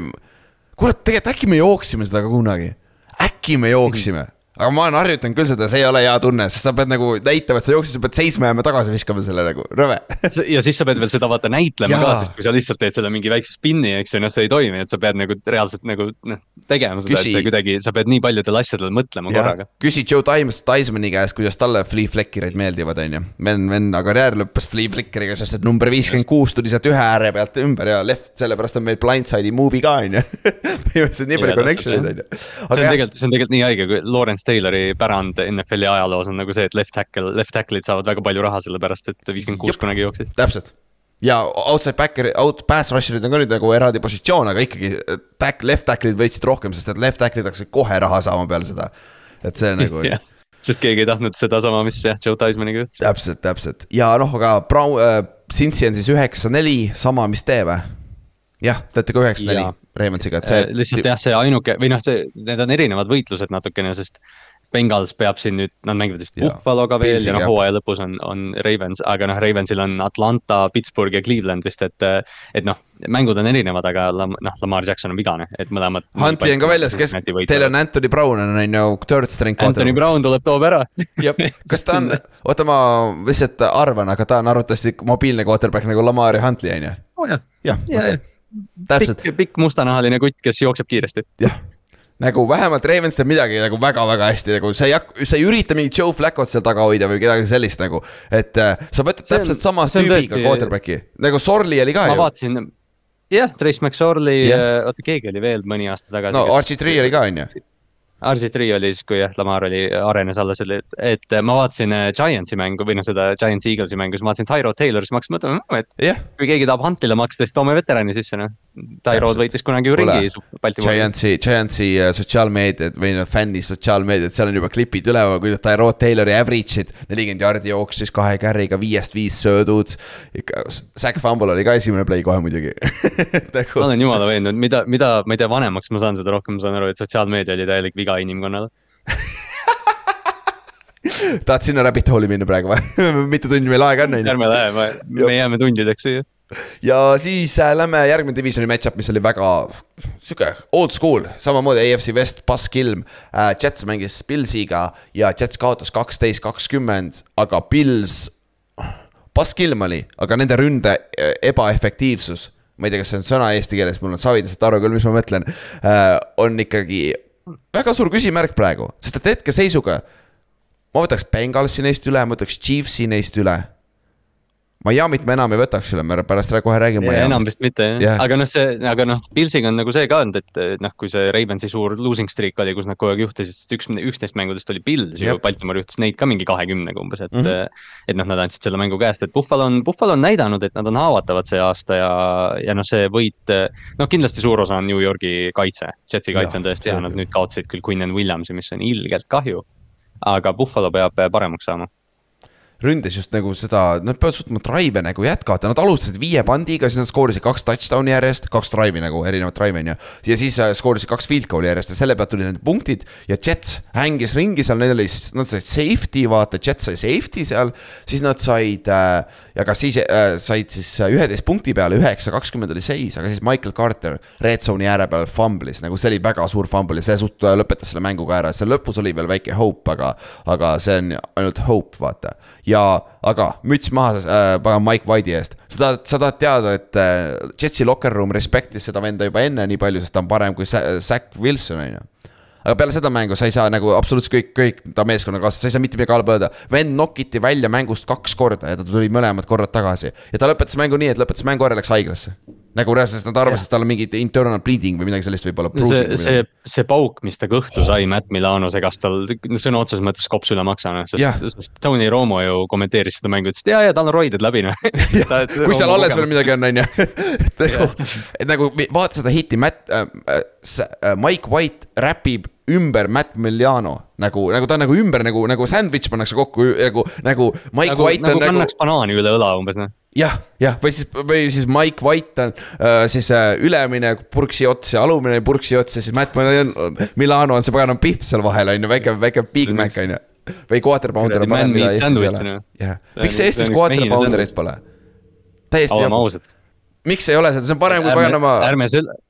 kurat, tegelikult äkki me jooksime seda ka kunagi, äkki me jooksime aga ma olen harjutanud küll seda, see ei ole hea tunne, sest sa pead nagu näitama, et sa jooksid, sa pead seisma jääma tagasi viskama selle nagu, rõve. ja siis sa pead veel seda vaata näitlema ka, sest kui sa lihtsalt teed selle mingi väikse spinni, eks ju, noh, see ei toimi, et sa pead nagu reaalselt nagu noh, tegema seda, et see kuidagi, sa pead nii paljudele asjadele mõtlema ja. korraga. küsi Joe Times, Tismani käest, kuidas talle flea flicker'id meeldivad, on ju. vend, vend karjäär lõppes flea flickeriga, sest et number viiskümmend kuus tuli sealt ühe ääre pealt ümber ja left, sellepärast on meil blindside'i movie ka, on ju. (laughs) põhimõtteliselt nii palju connection'id, on ju. see on tegelikult, see on tegelikult nii haige, kui Lawrence Taylori pärand NFL-i ajaloos on nagu see, et left tackle, left tackle'id saavad väga palju raha, sellepärast et viiskümmend kuus kunagi jooksis. täpselt ja outside backer, out, pass rusher'id on ka nüüd nagu eraldi positsioon, aga ikkagi back, left tackle'id võitsid rohkem, sest et left tackle'id hakkasid kohe raha saama peale seda. et see nagu (laughs) yeah. sest keegi ei tahtnud sedasama, mis jah, Joe Tismaniga juhtus. täpselt, täpselt ja noh, aga Brown äh,, Cincy on siis üheksa-neli, sama, mis te või? Jah, te olete ka üheksa-neli Ravensiga, et see. Äh, lihtsalt jah, see ainuke või noh, see, need on erinevad võitlused natukene, sest Bengals peab siin nüüd, nad mängivad vist Buffaloga veel ja noh, hooaja lõpus on, on Ravens, aga noh, Ravensil on Atlanta, Pittsburgh ja Cleveland vist, et. et noh, mängud on erinevad, aga noh, Lamar Jackson on vigane, et mõlemad. Huntley on ka väljas, kes, teil on Anthony Brown on, on ju third string. Anthony Brown tuleb, toob ära. jah, kas ta on, (laughs) oota, ma lihtsalt arvan, aga ta on arvatavasti mobiilne quarterback nagu Lamar ja Huntley on ju? oh, jah, jah, jah. Täpselt. pikk, mustanahaline kutt, kes jookseb kiiresti. jah nagu vähemalt Ravens teeb midagi nagu väga-väga hästi, nagu sa ei hakka, sa ei ürita mingit Joe Flacot seal taga hoida või kedagi sellist nagu. et äh, sa võtad see täpselt sama tüübiga quarterback'i, nagu Sorli oli ka ma ju. ma vaatasin, jah, Trace McSorley yeah., äh, oota keegi oli veel mõni aasta tagasi. no Archie Tree oli ka, on ju RG3 oli siis, kui jah, Lamar oli, arenes alla selle, et, et ma vaatasin äh, Giantsi mängu või noh, seda Giants Eaglesi mängu, siis ma vaatasin Tyro Taylor, siis ma hakkasin mõtlema, mm, et yeah. kui keegi tahab Huntile maksta, siis toome veterani sisse, noh. Tyrod võitis kunagi ju ringi. Giantsi, Giantsi äh, sotsiaalmeediad või noh, fänni sotsiaalmeediad, seal on juba klipid üleval, kuidas Tyro Taylori average'id, nelikümmend jardi jooksis kahe carry'ga, viiest viis söödud. Zack Fumble oli ka esimene play kohe muidugi (laughs) nagu... ma olen jumala veendunud, mida, mida, ma ei tea, vanemaks ma saan, seda rohkem ma saan aru, et sotsiaalmeedia oli täielik viga inimkonnale (laughs) tahad sinna rabbit hole'i minna praegu või (laughs) mitu tundi meil aega on, on ju? ärme lähe, me jääme tundideks siia. ja siis äh, lähme järgmine divisioni match-up, mis oli väga sihuke old school, samamoodi AFC West, passkilm äh,. Jets mängis Pillsiga ja Jets kaotas kaksteist, kakskümmend, aga Pils, passkilm oli, aga nende ründe äh, ebaefektiivsus ma ei tea, kas see on sõna eesti keeles, mul on savidest aru küll, mis ma mõtlen on ikkagi väga suur küsimärk praegu, sest et hetkeseisuga ma võtaks Bengalsi neist üle, ma võtaks Chiefsi neist üle. Miami't me enam ei võtaks üle, me pärast kohe räägime. enam vist mitte jah yeah., aga noh, see, aga noh, Pilsiga on nagu see ka olnud, et noh, kui see Ravensi suur losing streak oli, kus nad kogu aeg juhtisid, sest üks, üksteist mängudest oli Pils ju, Baltimore juhtis neid ka mingi kahekümnega umbes, et mm. -hmm. et noh, nad andsid selle mängu käest, et Buffalo on, Buffalo on näidanud, et nad on haavatavad see aasta ja, ja noh, see võit. noh, kindlasti suur osa on New Yorgi kaitse, Jetsi kaitse ja, on tõesti hea, nad nüüd kaotasid küll Quinn and Williamsi, mis on ilgelt kahju aga Buffalo peab paremaks saama ründes just nagu seda, nad peavad suutma drive'e nagu jätkata, nad alustasid viie pandiga, siis nad skoorisid kaks touchdown'i järjest, kaks drive'i nagu, erinevat drive'i on ju. ja siis äh, skoorisid kaks field goal'i järjest ja selle pealt tulid need punktid ja Jets hängis ringi seal, neil oli, nad said safety, vaata, Jets sai safety seal. siis nad said äh, ja ka siis äh, said siis äh, üheteist punkti peale, üheksa, kakskümmend oli seis, aga siis Michael Carter red zone'i ääre peal fumblis, nagu see oli väga suur fumble ja see suht lõpetas selle mängu ka ära, seal lõpus oli veel väike hope, aga, aga see on ainult hope, vaata ja, aga müts maha äh, pagan Mike White'i eest. sa tahad, sa tahad teada, et äh, Jetsi locker room respektis seda venda juba enne nii palju, sest ta on parem kui Zack Wilson, on ju. aga peale seda mängu sa ei saa nagu absoluutselt kõik, kõik ta meeskonnakaaslased, sa ei saa mitte midagi halba öelda. vend nokiti välja mängust kaks korda ja ta tuli mõlemad korrad tagasi ja ta lõpetas mängu nii, et lõpetas mängu ära, läks haiglasse nagu reaalselt nad arvasid, et tal on mingi internal bleeding või midagi sellist võib-olla. see, see, see pauk, mis ta kõhtu sai Matt Milano segas tal sõna otseses mõttes kops üle maksa, noh, sest, sest Tony Romo ju kommenteeris seda mängu, ütles, et ja, ja tal on roided läbi, noh. (laughs) kui seal alles veel midagi on, on ju. (laughs) et nagu, et nagu vaata seda hitti, Matt äh,, äh, Mike White räpib ümber Matt Milano nagu, nagu ta on nagu ümber nagu, nagu sandwich pannakse kokku nagu, nagu Mike nagu, White nagu on nagu. kannaks banaani üle õla umbes noh jah, jah, või siis, või siis Mike White on äh, siis äh, ülemine purksi ots ja alumine purksi ots ja siis Matt Milano on see paganam pihv seal vahel on ju, väike, väike Big Mac on ju. või quarter pounder on parem, mida Eestis ei ole. jah, miks Eestis quarter pounderit pole? täiesti jabu. miks ei ole seda, see on parem kui paganama. ärme selle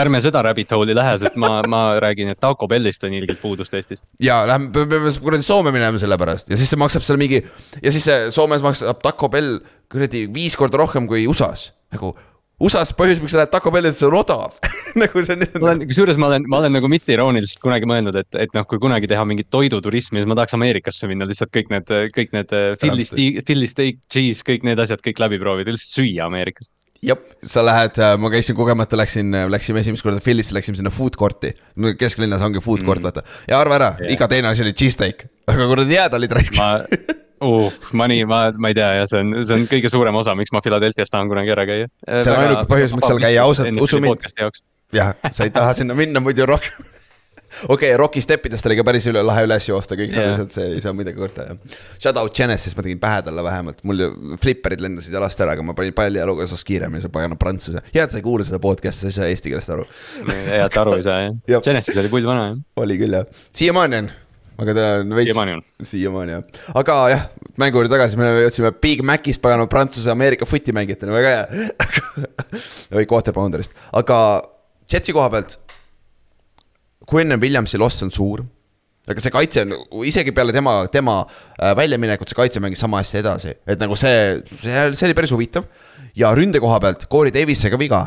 ärme seda rabbit hole'i lähe, sest ma, ma räägin, et Taco Bellist on ilgelt puudust Eestis. ja lähme, peame kuradi Soome minema selle pärast ja siis see maksab seal mingi ja siis Soomes maksab Taco Bell kuradi viis korda rohkem kui USA-s, nagu USA-s põhjus, miks sa lähed Taco Belli, see on odav (laughs) nagu see on lihtsalt. ma olen, kusjuures ma olen, ma olen nagu mitte irooniliselt kunagi mõelnud, et, et noh, kui kunagi teha mingit toiduturismi, siis ma tahaks Ameerikasse minna lihtsalt kõik need, kõik need äh, Philly steak, Philly steak, cheese, kõik need asjad kõik läbi proovida, lihtsalt süüa Ameerikas. Jah, sa lähed, äh, ma käisin kogemata, läksin, äh, läksime esimest korda Philly'sse, läksime sinna food court'i. kesklinnas ongi food court mm, vaata ja arva ära yeah., iga teine asi oli cheese steak, aga kuradi jääd olid raisk ma uh, Money, ma, ma ei tea ja see on, see on kõige suurem osa, miks ma Philadelphia's tahan kunagi ära käia. see on ainuke põhjus, miks seal käia, ausalt, usu mind. jah, sa ei taha sinna minna muidu rohkem okei okay,, Rocki steppidest oli ka päris üle, lahe üles joosta, kõik yeah. lihtsalt see ei saa midagi korda jah. Shout out Genesis, ma tegin pähe talle vähemalt, mul flipperid lendasid jalast ära, aga ma panin palli jaluga osas kiiremini, see pagana prantsuse. hea, et sa ei kuula seda podcast'i, sa ei saa eesti keelest aru. hea, et aru ei saa jah (laughs) Genesis oli pull vana jah. oli küll jah, siiamaani on aga ta on veits. siiamaani jah, aga jah, mängu juurde tagasi, me jõudsime Big Macist pagana Prantsuse, Ameerika footi mängijatena, väga hea (laughs) või quarter pounder'ist, aga Jetsi koha pealt. Quinn Williamsi loss on suur aga see kaitse on, isegi peale tema, tema äh, väljaminekut see kaitse mängis sama hästi edasi, et nagu see, see, see oli päris huvitav. ja ründe koha pealt, Corey Davis sai ka viga.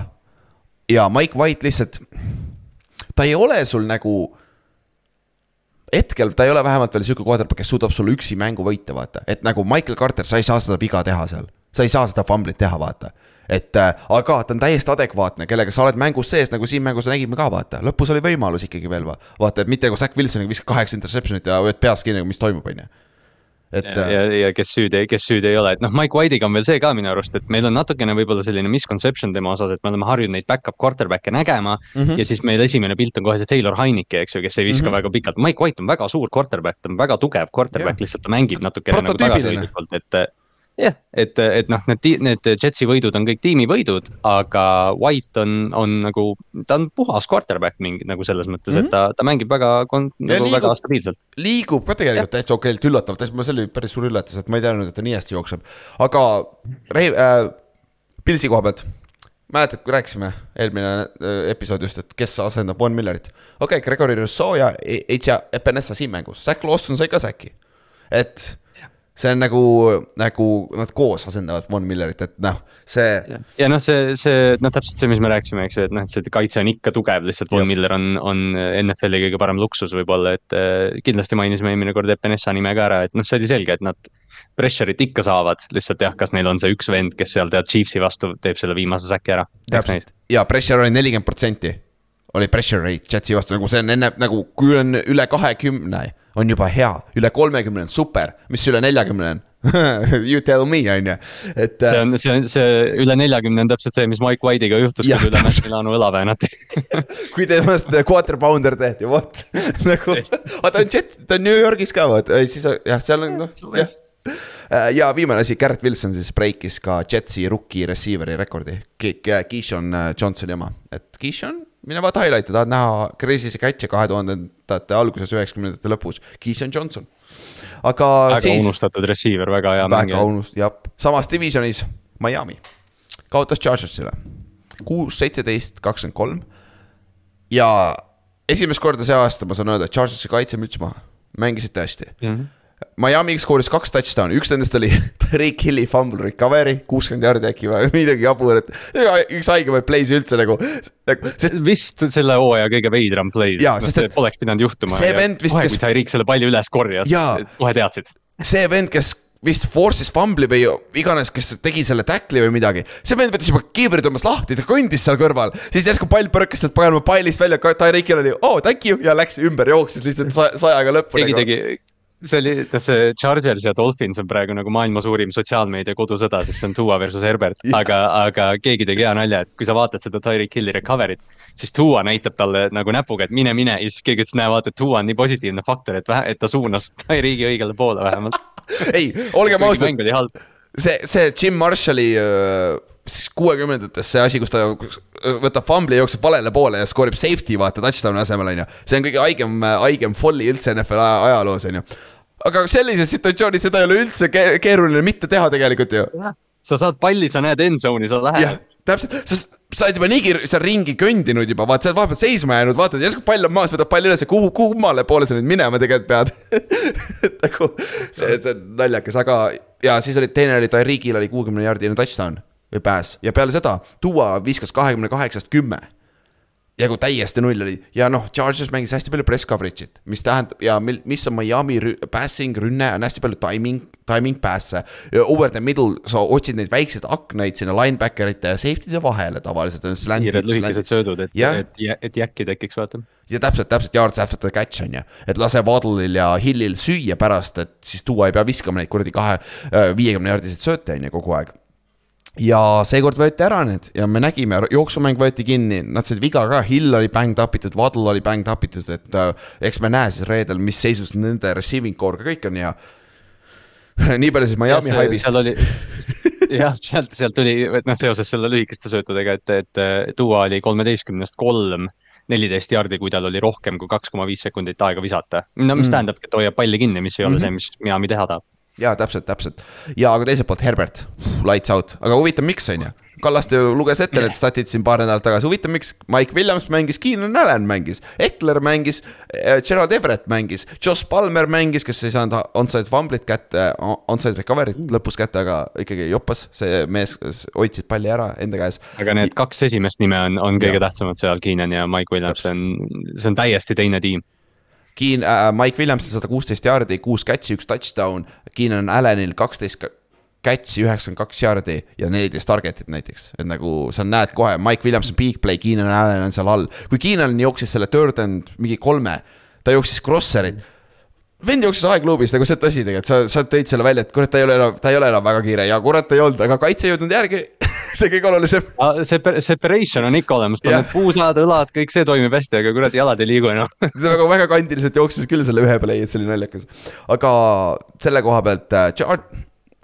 ja Mike White lihtsalt, ta ei ole sul nagu hetkel ta ei ole vähemalt veel sihuke quarterback, kes suudab sulle üksi mängu võita, vaata, et nagu Michael Carter, sa ei saa seda viga teha seal. sa ei saa seda fumblit teha, vaata. Et äh, aga ta on täiesti adekvaatne, kellega sa oled mängus sees, nagu siin mängus nägime ka, vaata, lõpus oli võimalus ikkagi veel, vaata, et mitte nagu Zack Wilsoniga viskad kaheksa interception'it ja hoiad peas kinni, mis toimub, on ju et. ja, ja, ja kes süüdi, kes süüdi ei ole, et noh, Mike White'iga on veel see ka minu arust, et meil on natukene võib-olla selline misconception tema osas, et me oleme harjunud neid back-up quarterback'e nägema mm. -hmm. ja siis meil esimene pilt on kohe see Taylor Heineke, eks ju, kes ei viska mm -hmm. väga pikalt, Mike White on väga suur quarterback, ta on väga tugev quarterback, lihtsalt ta mängib natukene nagu tagasihoidlikult, et jah, et, et noh, need, need Jetsi võidud on kõik tiimivõidud, aga White on, on nagu, ta on puhas quarterback mingi nagu selles mõttes mm, -hmm. et ta, ta mängib väga, nagu liigub, väga stabiilselt. liigub ka tegelikult ja. täitsa okeilt, üllatavalt, see oli päris suur üllatus, et ma ei teadnud, et ta nii hästi jookseb. aga Rei- äh,, Pilsi koha pealt mäletad, kui rääkisime eelmine äh, episood just, et kes asendab Von Millerit. okei okay,, Gregory Rousseau ja Eija Epinesa siin mängus, Zack Lawson sai ka säki. et see on nagu, nagu nad koos asendavad Von Millerit, et noh, see. ja noh, see, see noh, täpselt see, mis me rääkisime, eks ju, et noh, et see kaitse on ikka tugev, lihtsalt Von Miller on, on NFL-i kõige parem luksus võib-olla, et äh, kindlasti mainisime eelmine kord Epenessa nime ka ära, et noh, see oli selge, et nad. Pressure'it ikka saavad, lihtsalt jah, kas neil on see üks vend, kes seal tead Chiefsi vastu teeb selle viimase säki ära. täpselt ja pressure oli nelikümmend protsenti oli pressure rate Jetsi vastu, nagu see on enne nagu, kui on üle kahekümne on juba hea, üle kolmekümne on super, mis üle neljakümne on? (laughs) You tell me, on ju, et. see on, see on, see üle neljakümne on täpselt see, mis Mike White'iga juhtus, kui üle Matt Milano õla väänati kui temast quarter pounder tehti, vot. (laughs) Nagu, aga ta on Jet, ta on New Yorgis ka, vot, siis jah, seal on noh, jah. Äh, ja viimane asi, Garrett Wilson siis breikis ka Jetsi rookie receiver'i rekordi, Keishon äh, Johnsoni oma, et Keishon mine vaata highlight'e, tahad näha crazy'si catch'e kahe tuhandendate alguses, üheksakümnendate lõpus, Keishan Johnson. aga väga siis. unustatud receiver, väga hea mängija. väga unust-, jah, samas divisionis Miami kaotas Chargersile kuus, seitseteist, kakskümmend kolm. ja esimest korda see aasta ma saan öelda, et Chargersi kaitse müts maha, mängisite hästi mm. -hmm Miami skooris kaks touchdown'i, üks nendest oli (laughs) Tariq Hilli fumble recovery, kuuskümmend jaardi äkki või (laughs) midagi jaburat. üks haigemaid play'si üldse nagu, nagu, sest. vist selle hooaja kõige veidram play, noh see poleks pidanud juhtuma. see vend vist, kes. kui Tariq selle palli üles korjas, kohe teadsid. see vend, kes vist force'is fumbli või iganes, kes tegi selle tackli või midagi. see vend võttis juba kiivri tõmbas lahti, ta kõndis seal kõrval, siis järsku pall põrkas sealt paganama pallist välja, Tyreekil oli oo oh, thank you ja läks ümber, jooksis lihtsalt sajaga lõppu. keegi nagu. tegi, see oli, noh see Chargers ja Dolphins on praegu nagu maailma suurim sotsiaalmeedia kodusõda, sest see on Tua versus Herbert. Aga, aga keegi tegi hea nalja, et kui sa vaatad seda Tyreek Hilli recovery't. siis Tua näitab talle nagu näpuga, et mine, mine ja siis keegi ütles, näe vaata, et Tua on nii positiivne faktor, et vähe, et ta suunas Tyreeki õigele poole vähemalt. (laughs) Ei, olgem ausad, see, see Jim Marshalli äh kuuekümnendates see asi, kus ta võtab fumbli ja jookseb valele poole ja skoorib safety vaata touchdown'i asemel on ju. see on kõige haigem, haigem folly üldse NFL ajaloos on ju. aga sellises situatsioonis seda ei ole üldse keeruline mitte teha tegelikult ju. sa saad palli, sa näed end zone'i, sa lähed. täpselt, sest sa oled juba niigi seal ringi kõndinud juba, vaata, sa oled vahepeal seisma jäänud, vaatad järsku pall on maas, võtad palli üles ja kuhu, kummale poole sa nüüd minema tegelikult pead (laughs) et nagu see, see on naljakas, aga ja siis oli teine oli Tyreekil oli kuuekümne jaardine touchdown või pääs ja peale seda Duo viskas kahekümne kaheksast kümme. ja kui täiesti null oli ja noh, Chargers mängis hästi palju press coverage'it, mis tähendab ja mil, mis on Miami passing, rünne on hästi palju timing, timing pass'e. Over the middle, sa otsid neid väikseid aknaid sinna linebacker ite ja safety'de vahele tavaliselt. kiired lühikesed söödud, et, et, et jäkki tekiks, vaata ja täpselt, täpselt yards after the catch on ju, et lase Waddle'il ja Hillil süüa pärast, et siis tuua ei pea viskama neid kuradi kahe, viiekümne jardiseid sööte on ju kogu aeg ja seekord võeti ära need ja me nägime, jooksumäng võeti kinni, nad said viga ka, Hill oli bängd up itud, Waddle oli bängd up itud, et äh, eks me näe siis reedel, mis seisus nende receiving core'ga kõik on ja (laughs) nii palju siis Miami haibist. seal oli, (laughs) jah, sealt, sealt tuli, et noh, seoses selle lühikeste söötudega, et, et Duo oli kolmeteistkümnest kolm neliteist jardi, kui tal oli rohkem kui kaks koma viis sekundit aega visata. no mis mm. tähendabki, et hoiab palli kinni, mis ei ole mm -hmm. see, mis Miami teha tahab jaa, täpselt, täpselt. ja aga teiselt poolt Herbert, lights out, aga huvitav, miks on ju? Kallaste ju luges ette need statid siin paar nädalat tagasi, huvitav, miks Mike Williams mängis, Keenan Allan mängis, Eckler mängis, äh, Gerald Everett mängis, Joss Palmer mängis, kes ei saanud onside fumblit kätte, onside recovery't lõpus kätte, aga ikkagi joppas, see mees hoidsid palli ära enda käes. aga need kaks esimest nime on, on kõige ja. tähtsamad seal, Keenan ja Mike Williams, see on, see on täiesti teine tiim Keen- äh,, Mike Williamsil sada kuusteist jaardi, kuus catch'i, üks touchdown, Keenan Allanil kaksteist catch'i, üheksakümmend kaks jaardi ja neliteist target'it näiteks. et nagu sa näed kohe, Mike Williams on big play, Keenan Allan on seal all. kui Keenan jooksis selle third and mingi kolme, ta jooksis crosser'it. Vend jooksis aegluubis nagu see tõsi tegelikult, sa, sa tõid selle välja, et kurat, ta ei ole enam, ta ei ole enam väga kiire. Ja kurat ei olnud, aga kaitse ei jõudnud järgi (laughs) (laughs) see kõige olulisem. see separation on ikka olemas, tal need puusad, õlad, kõik see toimib hästi, aga kurat, jalad ei liigu enam (laughs) see väga, väga kandiliselt jooksis küll selle ühe play, et see oli naljakas. aga selle koha pealt äh,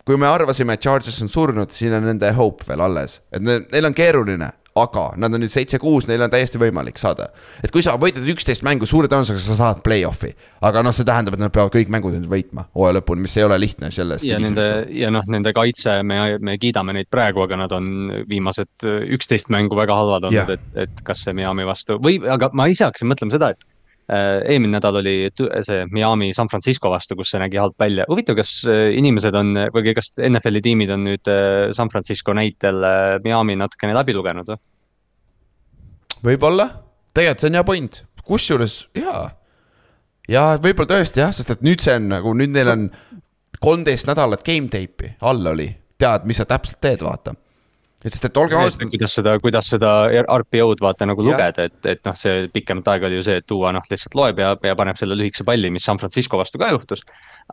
kui me arvasime, et Chargers on surnud, siin on nende hope veel alles, et neil on keeruline aga nad on nüüd seitse-kuus, neil on täiesti võimalik saada. et kui sa võidad üksteist mängu, suure tõenäosusega sa saad play-off'i. aga noh, see tähendab, et nad peavad kõik mängud nüüd võitma hooaja lõpuni, mis ei ole lihtne selles. ja nende, ja noh, nende kaitse, me, me kiidame neid praegu, aga nad on viimased üksteist mängu väga halvad olnud, et, et kas see Miami vastu või, aga ma ise hakkasin mõtlema seda, et Äh, eelmine nädal oli see Miami San Francisco vastu, kus see nägi halb välja. huvitav, kas äh, inimesed on või kas NFL-i tiimid on nüüd äh, San Francisco näitel Miami natukene läbi lugenud või? võib-olla, tegelikult see on hea point, kusjuures jaa. ja võib-olla tõesti jah, sest et nüüd see on nagu, nüüd neil on kolmteist nädalat game tape'i all oli, tead, mis sa täpselt teed, vaata sest et olgem ausad. kuidas seda, kuidas seda RPO-d vaata nagu ja. lugeda, et, et noh, see pikemat aega oli ju see, et tuua noh, lihtsalt loeb ja, ja paneb selle lühikese palli, mis San Francisco vastu ka juhtus.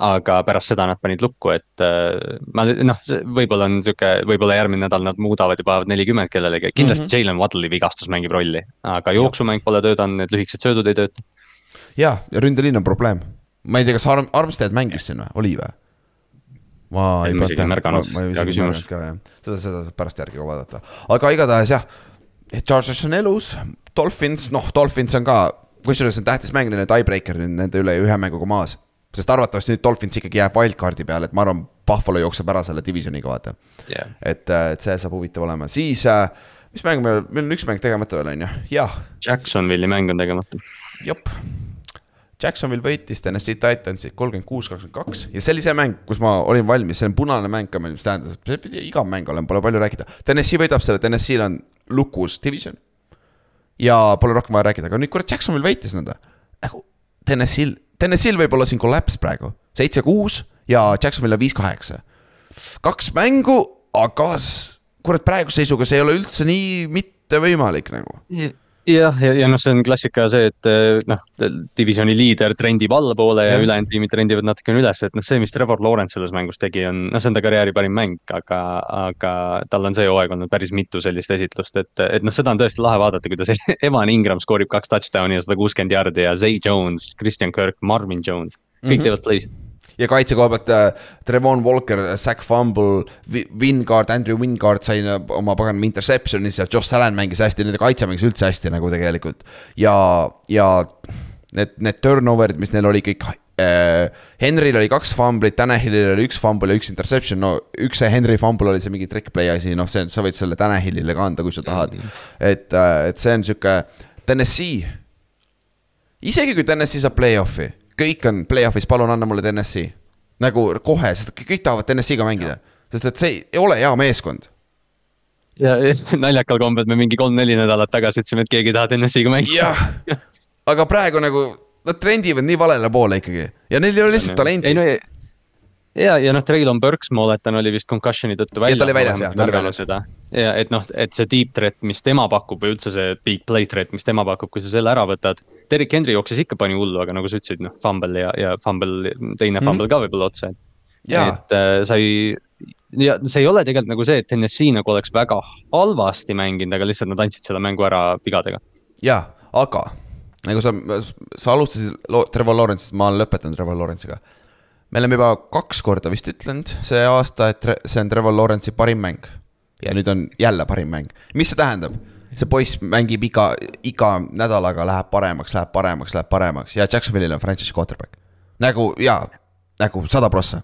aga pärast seda nad panid lukku, et äh, ma noh, võib-olla on sihuke, võib-olla järgmine nädal nad muudavad ja panevad nelikümmend kellelegi, kindlasti mm -hmm. Jalen Waddle'i vigastus mängib rolli. aga jooksumäng pole töötanud, need lühikesed söödud ei tööta. ja, ja ründeliin on probleem. ma ei tea, kas Arm-, Armstead mängis siin või, oli või? Ma ei pannud tähele, ma, ei isegi märganud ka jah, seda, seda saab pärast järgi ka vaadata, aga igatahes jah. Chargers on elus, Dolphins, noh, Dolphins on ka, kusjuures on tähtis mäng, neil on tiebreaker nüüd nende üle ühe mänguga maas. sest arvatavasti nüüd Dolphins ikkagi jääb wildcard'i peale, et ma arvan, Buffalo jookseb ära selle divisioniga, vaata yeah.. et, äh, et see saab huvitav olema, siis äh, mis mäng meil, meil on üks mäng tegemata veel, on ju, jah. Jacksonville'i mäng on tegemata. jep, Jacksonville võitis Tennessee Titansi kolmkümmend kuus, kakskümmend kaks ja see oli see mäng, kus ma olin valmis, see on punane mäng ka, mis tähendab, et see pidi iga mäng olema, pole palju rääkida. Tennessee võidab selle, Tennessee'l on lukus division. ja pole rohkem vaja rääkida, aga nüüd kurat Jacksonville võitis nõnda. nagu Tennessee'l, Tennessee'l võib olla siin kollaps praegu, seitse-kuus ja Jacksonville on viis-kaheksa. kaks mängu, aga kurat praeguse seisuga see ei ole üldse nii mitte võimalik nagu. Jah, ja, ja noh, see on klassika see, et eh, noh, divisioni liider trendib allapoole ja Jah. ülejäänud tiimid trendivad natukene üles, et noh, see, mis Trevor Lawrence selles mängus tegi, on, noh, see on ta karjääri parim mäng, aga, aga tal on see hooaeg olnud päris mitu sellist esitlust, et, et noh, seda on tõesti lahe vaadata, kuidas (laughs) Evan Ingram skoorib kaks touchdown'i ja sada kuuskümmend jardi ja Zay Jones, Christian Kirk, Marvin Jones, kõik mm -hmm. teevad play'sid ja kaitse koha pealt äh, Trevon Walker, Zack Fumble, Wingard, Andrew Wingard sai äh, oma paganama interception'is ja Josh Allan mängis hästi, nende kaitse mängis üldse hästi nagu tegelikult. ja, ja need, need turnover'id, mis neil oli kõik äh,. Henryl oli kaks fumblit, Tanahillil oli üks fumble ja üks interception, no üks see Henry fumble oli see mingi trick play asi, noh, see, sa võid selle Tanahillile ka anda, kui sa tahad. et, et see on sihuke Tennessee isegi kui Tennessee saab play-off'i, kõik on play-off'is, palun anna mulle Tennessee. nagu kohe, sest kõik tahavad Tennessee'ga mängida, sest et see ei ole hea meeskond. ja ja (laughs) naljakal kombel me mingi kolm-neli nädalat tagasi ütlesime, et keegi ei taha TNS-iga mängida. jah, (laughs) aga praegu nagu nad trendivad nii valele poole ikkagi ja neil ei ole lihtsalt talenti. ei no ja, ja, ja noh, Traylon Burks, ma oletan, oli vist concussion'i tõttu välja. ta oli väljas, jah, ta oli väljas. ja et noh, et see deep threat, mis tema pakub või üldse see big play threat, mis tema pakub, kui sa selle ära võtad. Derek Henry jooksis ikka pani hullu, aga nagu sa ütlesid, noh, fumble ja, ja fumble, teine Mhm. fumble ka võib-olla otsa, et. Äh, sa ei, ja see ei ole tegelikult nagu see, et NSC nagu oleks väga halvasti mänginud, aga lihtsalt nad andsid selle mängu ära vigadega. jaa, aga nagu sa, sa alustasid Trevor Lawrence'ist, ma olen lõpetanud Trevor Lawrence'iga. Me oleme juba kaks korda vist ütlenud see aasta, et see on Trevor Lawrence'i parim mäng. ja nüüd on jälle parim mäng, mis see tähendab? see poiss mängib iga, iga nädalaga läheb paremaks, läheb paremaks, läheb paremaks ja Jacksonville'il on franchise quarterback. nagu jaa, nagu sada prossa,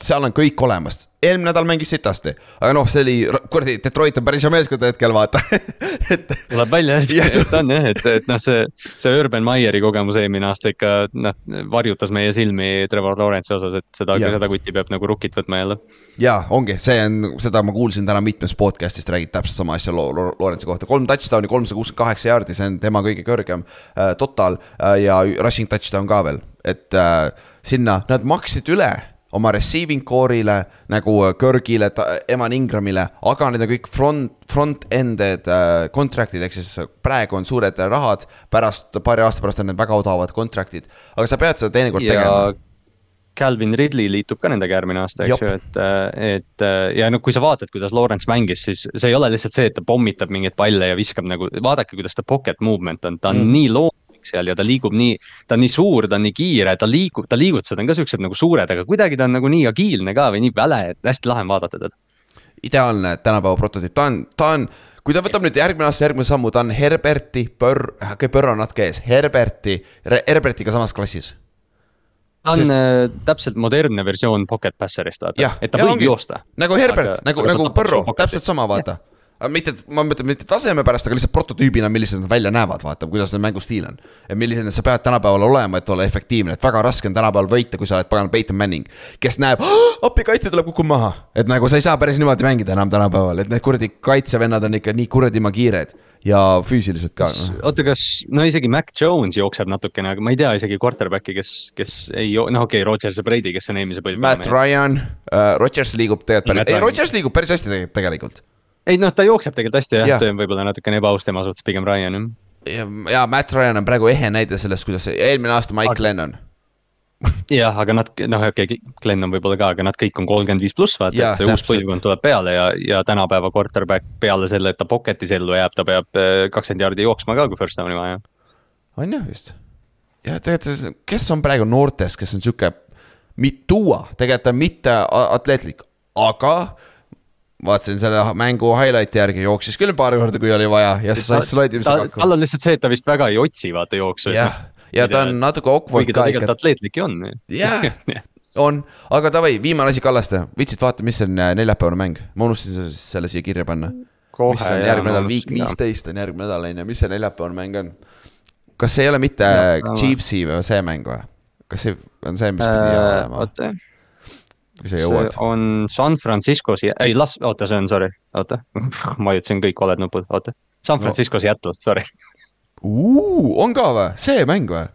seal on kõik olemas, eelmine nädal mängis sitasti, aga noh, see oli, kuradi, Detroit on päris hea meeskond hetkel vaata. (laughs) Et tuleb välja, et Jah, et on jah, et, et noh, see, see Urban Meyeri kogemus eelmine aasta ikka noh, varjutas meie silmi Trevor Lawrence'i osas, et seda, seda kutti peab nagu rukit võtma jälle. jaa, ongi, see on, seda ma kuulsin täna mitmest podcast'ist räägid täpselt sama asja Lawrence'i kohta, kolm touchdown'i, kolmsada kuuskümmend kaheksa jaardi, see on tema kõige kõrgem äh, total äh, ja rushing touchdown ka veel, et äh, sinna nad maksid üle oma receiving core'ile nagu äh, Kirgile, Evan Ingramile, aga need on kõik front, front-ended äh, contract'id, ehk siis praegu on suured rahad, pärast paari aasta pärast on need väga odavad contract'id, aga sa pead seda teinekord ja tegema. Calvin Ridley liitub ka nendega järgmine aasta, eks ju, et, et ja no kui sa vaatad, kuidas Lawrence mängis, siis see ei ole lihtsalt see, et ta pommitab mingeid palle ja viskab nagu, vaadake, kuidas ta pocket movement on, ta on Mm. nii loomlik seal ja ta liigub nii, ta on nii suur, ta on nii kiire, ta liigub, ta liigutused on ka siuksed nagu suured, aga kuidagi ta on nagu nii agiilne ka või nii väle, et hästi lahe on vaadata teda. ideaalne tänapäeva prototüüp, ta on, ta on, kui ta võtab nüüd järgmine aasta järgmine sammu, ta on Herberti, Bör-, okei, Bör on natuke ees, Herberti, Herbertiga samas klassis. ta on Sest- Sest... täpselt modernne versioon pocket passer'ist, vaata et ta ja võib ongi. joosta. nagu Herbert nagu, nagu pocket'i. täpselt sama, vaata. Aga mitte, ma mõtlen mitte taseme pärast, aga lihtsalt prototüübina, millised nad välja näevad, vaata, kuidas nende mängustiil on. ja millised sa pead tänapäeval olema, et olla efektiivne, et väga raske on tänapäeval võita, kui sa oled pagan Peyton Manning. kes näeb, appi kaitse tuleb, kukub maha, et nagu sa ei saa päris niimoodi mängida enam tänapäeval, et need kuradi kaitsevennad on ikka nii kuradi kiired ja füüsiliselt ka. noh. oota, kas, no isegi Mac Jones jookseb natukene, aga ma ei tea isegi quarterback'i, kes, kes ei, noh, okei okay,, Rodgers ja Brady, kes on eelmise põlvkonna Matt Ryan uh,, Rodgers liigub tegelikult päris, ei. Rodgers liigub päris hästi tegelikult. Ei noh, ta jookseb tegelikult hästi jah ja., see on võib-olla natukene ebaaus tema suhtes, pigem Ryan jah. ja, ja Matt Ryan on praegu ehe näide sellest, kuidas eelmine aasta Mike Aga- Lennon. (laughs) jah, aga nad, noh, okei okay,, Glen on võib-olla ka, aga nad kõik on kolmkümmend viis pluss, vaata, et see uus täpselt. põlvkond tuleb peale ja, ja tänapäeva quarterback peale selle, et ta pocket'is ellu jääb, ta peab eh, kakskümmend jaardi jooksma ka, kui first down'i vaja. on jah vist? ja tegelikult, kes on praegu noortest, kes on sihuke, tuua, tegelikult ta on mitte atleetlik, aga vaatasin selle mängu highlight'i järgi, jooksis küll paar korda, kui oli vaja ja sai slide imisega tal on lihtsalt see, et ta vist väga ei otsi, vaata jooksu. jah, ja ta on natuke awkward ka tegelikult ikka, atleetlik ju on. (laughs) Jah. on, aga davai, viimane asi Kallaste, viitsid vaata, mis on äh, neljapäevane mäng, ma unustasin selle, siia kirja panna. mis on järgmine nädal, week. viisteist on järgmine nädal on ju, mis see neljapäevane mäng on? kas see ei ole mitte sama. Chiefsi või see mäng või? kas see on see, mis pidi olema, Äh, oota, kui sa see jõuad? on San Franciscos, ei las, oota, see on, sorry, oota, (laughs) ma vajutasin kõik valed nupud, oota. San No. Francisco Seattle, sorry. on ka või, see mäng või?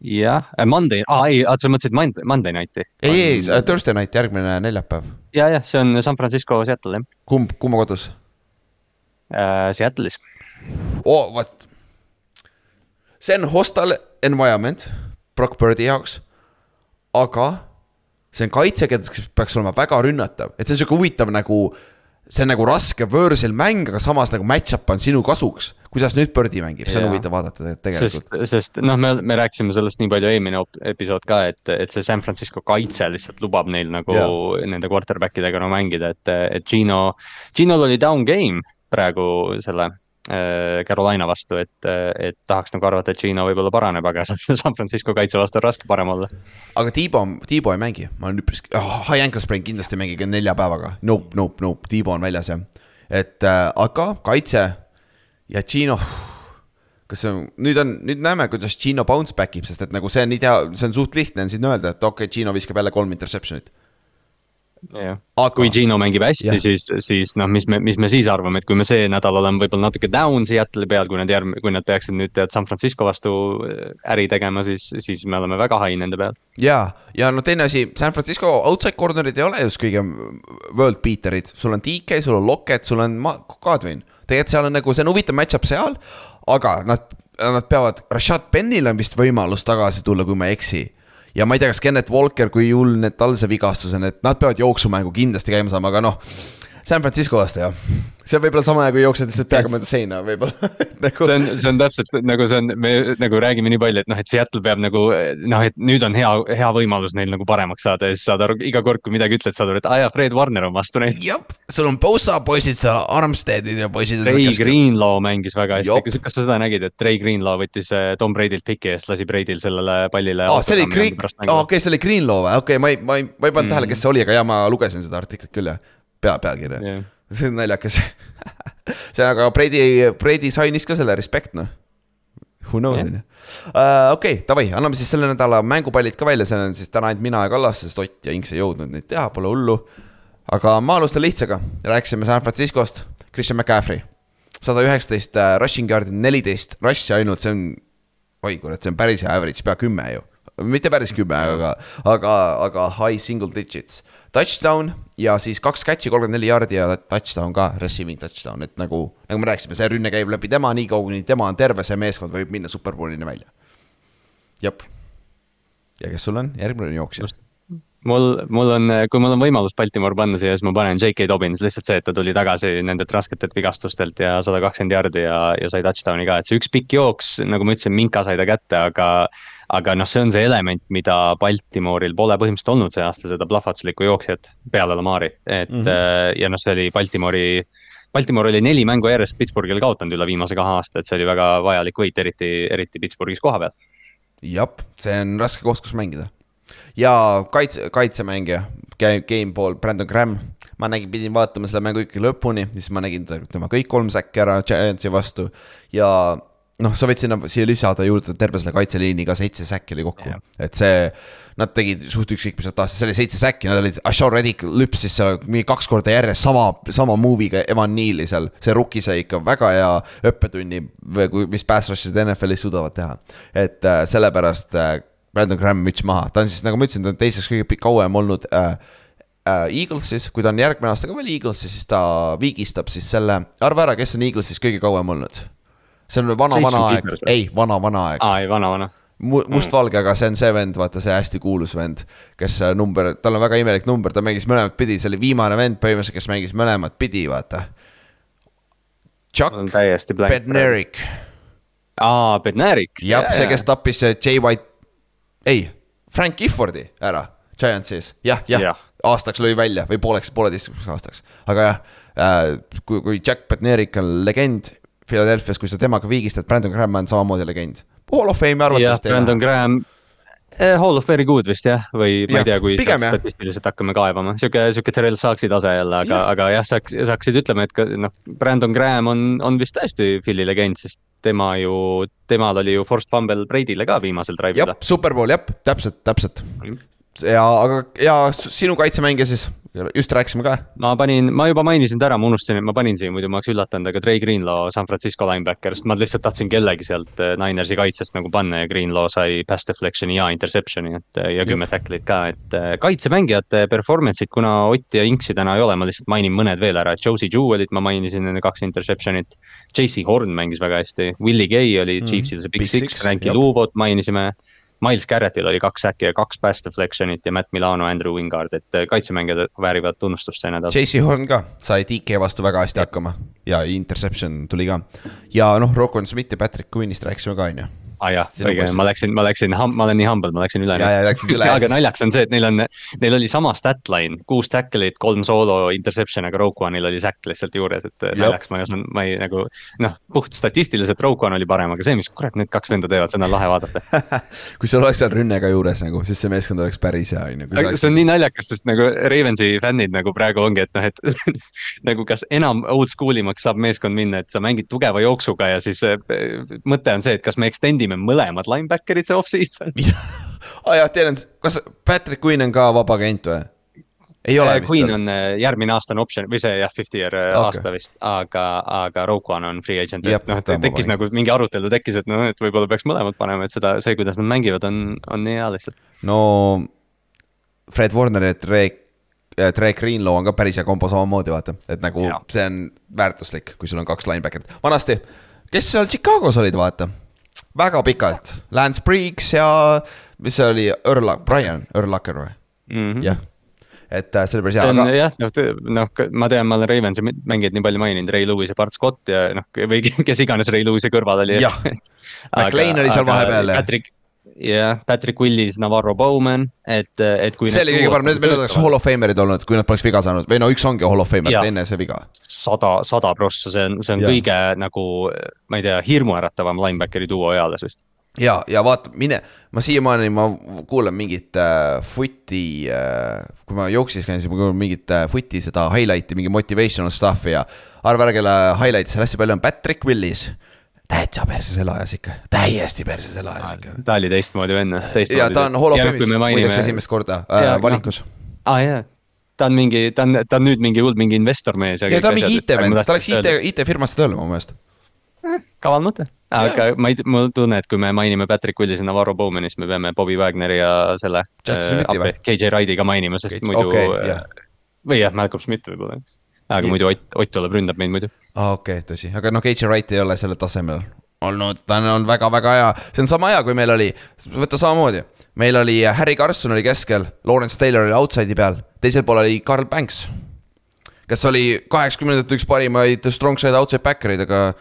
jah, Monday, aa ei, sa mõtlesid Monday, Monday Night'i? ei, ei, Thursday night, järgmine neljapäev. ja, jah, see on San Francisco Seattle jah kumb, kumma kodus? äh,, Seattle'is. oo, vot. see on hostile environment Brock Birdi jaoks. aga see on kaitse, kes peaks olema väga rünnatav, et see on sihuke huvitav nagu. see on nagu raske võõrsil mäng, aga samas nagu match-up on sinu kasuks. kuidas nüüd Birdi mängib, see on huvitav vaadata sest tegelikult., sest noh, me, me rääkisime sellest nii palju eelmine episood ka, et, et see San Francisco kaitse lihtsalt lubab neil nagu Jaa. nende quarterback idega no mängida, et, et Gino, Ginol oli down game praegu selle Carolina vastu, et, et tahaks nagu arvata, et Gino võib-olla paraneb, aga (laughs) San Francisco kaitse vastu on raske parem olla. aga Tiibo, Tiibo ei mängi, ma olen üpris oh,, high ankle sprain kindlasti ei mängi ka nelja päevaga, nope, nope, nope, Tiibo on väljas jah. et äh, aga kaitse ja Gino, kas see on, nüüd on, nüüd näeme, kuidas Gino bounce back ib, sest et nagu see on idea, see on suht lihtne on siin öelda, et okei okay,, Gino viskab jälle kolm interception'it. Aga kui Gino mängib hästi Jah., siis, siis noh, mis me, mis me siis arvame, et kui me see nädal oleme võib-olla natuke down Seattle'i peal, kui nad järg-, kui nad peaksid nüüd tead San Francisco vastu äh, äri tegema, siis, siis me oleme väga high nende peal. ja, ja no teine asi, San Francisco outside corner'id ei ole just kõige world beater'id, sul on DK, sul on Lockett, sul on Ma- Godwin. tegelikult seal on nagu, see on huvitav match-up seal, aga nad, nad peavad, Rashad Penil on vist võimalus tagasi tulla, kui ma ei eksi ja ma ei tea, kas Kennet Walker, kui need tal see vigastus on, et nad peavad jooksumängu kindlasti käima saama, aga noh. San Francisco vastu jah, see on võib-olla sama, kui jooksed lihtsalt peaga mööda seina võib-olla (laughs) nagu see on, see on täpselt nagu see on, me nagu räägime nii palju, et noh, et Seattle peab nagu noh, et nüüd on hea, hea võimalus neil nagu paremaks saada ja siis saad aru, iga kord, kui midagi ütled, saad aru, et aa jaa, Fred Warner on vastu neid. jah, sul on Bosa poisid seal, Armsteadid ja poisid. Trey Greenlaw mängis väga hästi, kas sa seda nägid, et Trey Greenlaw võttis äh, Tom Brady'lt piki eest, lasi Brady'l sellele pallile. aa, see oli Green, okei, see oli Greenlaw või, okei, ma ei, ma ei, ma ei pannud Mm. tähele, kes see oli, aga jaa, ma lugesin seda artiklit küll jah. pea, pealkirja, okay.. see on naljakas. (laughs) see, aga Brady, Brady sainis ka selle respect noh. Who knows on ju. okei, davai, anname siis selle nädala mängupallid ka välja, see on siis täna ainult mina ja Kallas, sest Ott ja Inks ei jõudnud neid teha, pole hullu. aga ma alustan lihtsaga, rääkisime San Franciscost, Christian McCaffrey. sada üheksateist rushing yard'i, neliteist rush'i ainult, see on, oi kurat, see on päris hea average, pea kümme ju mitte päris kümme, aga, aga, aga high single digits. Touchdown ja siis kaks catch'i, kolmkümmend neli jaardi ja touchdown ka, receiving touchdown, et nagu, nagu me rääkisime, see rünne käib läbi tema, nii kaua kuni tema on terve, see meeskond võib minna superbowlini välja. jep. ja kes sul on, järgmine jooksja? mul, mul on, kui mul on võimalus Baltimore panna siia, siis ma panen J.K. Dobbins lihtsalt see, et ta tuli tagasi nendelt rasketelt vigastustelt ja sada kakskümmend jardi ja, ja sai touchdown'i ka, et see üks pikk jooks, nagu ma ütlesin, Minka sai ta kätte, aga aga noh, see on see element, mida Baltimooril pole põhimõtteliselt olnud see aasta, seda plahvatuslikku jooksjat peale Lamari, et mm. -hmm. ja noh, see oli Baltimoori Baltimore oli neli mängu järjest Pittsburghil kaotanud üle viimase kahe aasta, et see oli väga vajalik võit, eriti, eriti Pittsburghis koha peal. jah, see on raske koht, kus mängida. ja kaitse, kaitsemängija, game ball, Brandon Graham. ma nägin, pidin vaatama selle mängu ikkagi lõpuni, siis ma nägin tema kõik kolm säkki ära Giantsi vastu ja noh, sa võid sinna, siia lisada juurde terve selle kaitseliini ka seitse säkki oli kokku Jah. et see, nad tegid suht ükskõik, mis nad tahtsid, see oli seitse säkki, nad olid, Ashore Reddick lüpsis seal mingi kaks korda järjest sama, sama movie'ga Evan Neal'i seal. see rookie sai ikka väga hea õppetunni, mis pass rush'id NFL-is suudavad teha. et äh, sellepärast äh, Brandon Graham müts maha, ta on siis nagu ma ütlesin, ta on teiseks kõige kauem olnud äh, äh, Eaglesis, kui ta on järgmine aasta ka veel Eaglesis, siis ta viigistab siis selle, arva ära, kes on Eaglesis kõige kauem olnud. See on vana, Jason vana aeg ei, vana, vana aeg aa, ei vana, vana. Mu- mustvalge, aga see on see vend, vaata see hästi kuulus vend, kes äh, number, tal on väga imelik number, ta mängis mõlemat pidi, see oli viimane vend põhimõtteliselt, kes mängis mõlemat pidi, vaata. Chuck. Bednarik, aa, Bednarik. jah, see, kes tappis äh, J White, ei, Frank Giffordi ära Giantsis, jah, jah Jah. aastaks lõi välja või pooleks, pooleteistkümneks aastaks, aga jah äh,, kui, kui Jack Bednarik on legend Philadelphia's, kui sa temaga viigistad, Brandon Graham on samamoodi legend. Hall of Fame'i arvatavasti Brandon. Graham, Eh, Hall of very good vist jah, või ma Jah, ei tea, kui pigem statistiliselt hakkame kaevama, sihuke, sihuke Terrel Saaksi tase jälle, aga aga jah, saaks, saaksid ütlema, et ka noh, Brandon Graham on, on vist tõesti Philly legend, sest tema ju, temal oli ju forced fumble Brady'le ka viimasel drive'il jah, superbowl jah, täpselt, täpselt. ja, aga ja sinu kaitsemängija siis, just rääkisime ka. ma panin, ma juba mainisin ta ära, ma unustasin, et ma panin siia, muidu ma oleks üllatanud, aga Trey Greenlaw, San Francisco linebacker, sest ma lihtsalt tahtsin kellegi sealt eh, Ninersi kaitsest nagu panna ja Greenlaw sai pass deflection'i ja interception'i, et eh, ja kümme tackle'it ka, et eh, kaitsemängijate performance'id, kuna Ott ja Inksi täna ei ole, ma lihtsalt mainin mõned veel ära, Josie Jewel'it ma mainisin enne kaks interception'it. JC Horn mängis väga hästi, Willie Gay oli Mm, Chiefsil see Big Big Six Six,, Frankie jah. Luvot mainisime. Miles Garrettil oli kaks äkki ja kaks pass deflection'it ja Matt Milano, Andrew Wingard, et eh, kaitsemängijad väärivad tunnustust see nädal. JC Horn ka sai DK vastu väga hästi hakkama ja interception tuli ka. ja noh, Rocco Smith ja Patrick Quinnist rääkisime ka, on ju. Ah, jah, õige ma läksin, ma läksin, ma olen nii humble, ma läksin üle. (laughs) aga naljakas on see, et neil on, neil oli sama stat line, kuus tackle'it, kolm soolo, interception, aga Rogue One'il oli sack lihtsalt juures, et naljakas ma ei osanud, ma ei nagu. noh, puht statistiliselt Rogue One oli parem, aga see, mis kurat need kaks venda teevad, seda on lahe vaadata. (laughs) kui sul oleks seal rünne ka juures nagu, siis see meeskond oleks päris hea, on ju. aga see on nii naljakas, sest nagu Ravensi fännid nagu praegu ongi, et noh, et (laughs) nagu kas enam old school imaks saab meeskond minna, et sa mängid tugeva jooksuga ja siis eh, mõte on see, et kas me extend ime mõlemad linebacker'id see off-season. aa jah, teil on, kas Patrick Quinn on ka vaba agent või? ei ole vist Queen on äh, järgmine aasta on optsioon või see jah, fifty year okay. Okei. aasta vist, aga, aga Rogue One on free agent, et noh, tekkis nagu mingi arutelu tekkis, et noh, et võib-olla peaks mõlemad panema, et seda, see, kuidas nad mängivad, on, on nii hea lihtsalt. no Fred Warner ja Drake, Drake Greenlaw on ka päris hea kombo samamoodi, vaata, et nagu ja. See on väärtuslik, kui sul on kaks linebacker'it. vanasti, kes seal Chicagos olid, vaata, väga pikalt, Lance Briggs ja mis see oli, Earl, Brian Urlacher või? jah, et äh, see oli päris hea, aga jah, noh, noh, ma tean, ma olen Ravensi mängijaid nii palju maininud, Ray Lewis ja Bart Scott ja noh, või (laughs) kes iganes Ray Lewis'i kõrval oli. jah, (laughs) McLean oli seal vahepeal Patrick, jah, Patrick Willis, Navarro Bowman, et, et kui. see oli kõige parem, need oleks hall of famer'id olnud, kui nad poleks viga saanud või no üks ongi hall of famer enne see viga. sada, sada prossa, see on, see on Jah. kõige nagu, ma ei tea, hirmuäratavam linebackeri duo eales vist. ja, ja vaata, mine, ma siiamaani ma kuulan mingit äh, footi äh,, kui ma jooksis käin, siis ma kuulan mingit äh, footi seda highlight'i, mingi motivational stuff'i ja arva ära, kelle highlight'i seal hästi palju on, Patrick Willis. Täitsa perse selle ajas ikka, täiesti perse selle ajas ikka. ta oli teistmoodi vend, ja ta on hall of fame'is muideks esimest korda äh, noh, valikus. aa ah, jaa, ta on mingi, ta on, ta on nüüd mingi hull mingi investormees. ja ta on mingi IT-vend, ta läks IT, IT-firmasse tööle mu meelest. kaval mõte, aga ma ei, mul tunne, et kui me mainime Patrick Willis ja Navarro Bowman'i, siis me peame Bobby Wagneri ja selle. Või? KJ Wrighti ka mainima, sest Okei, muidu okei, jah. äh, või jah, Malcolm Smith võib-olla. Aga Nii. muidu Ott, Ott tuleb, ründab meid muidu. aa, okei okay,, tõsi, aga noh, KJ Wright ei ole sellel tasemel olnud, ta on, väga-väga hea, see on sama hea, kui meil oli, võta samamoodi. meil oli Harry Carson oli keskel, Lawrence Taylor oli outside'i peal, teisel pool oli Carl Banks. kes oli kaheksakümnendate üks parimaid strong side outside backer'id, aga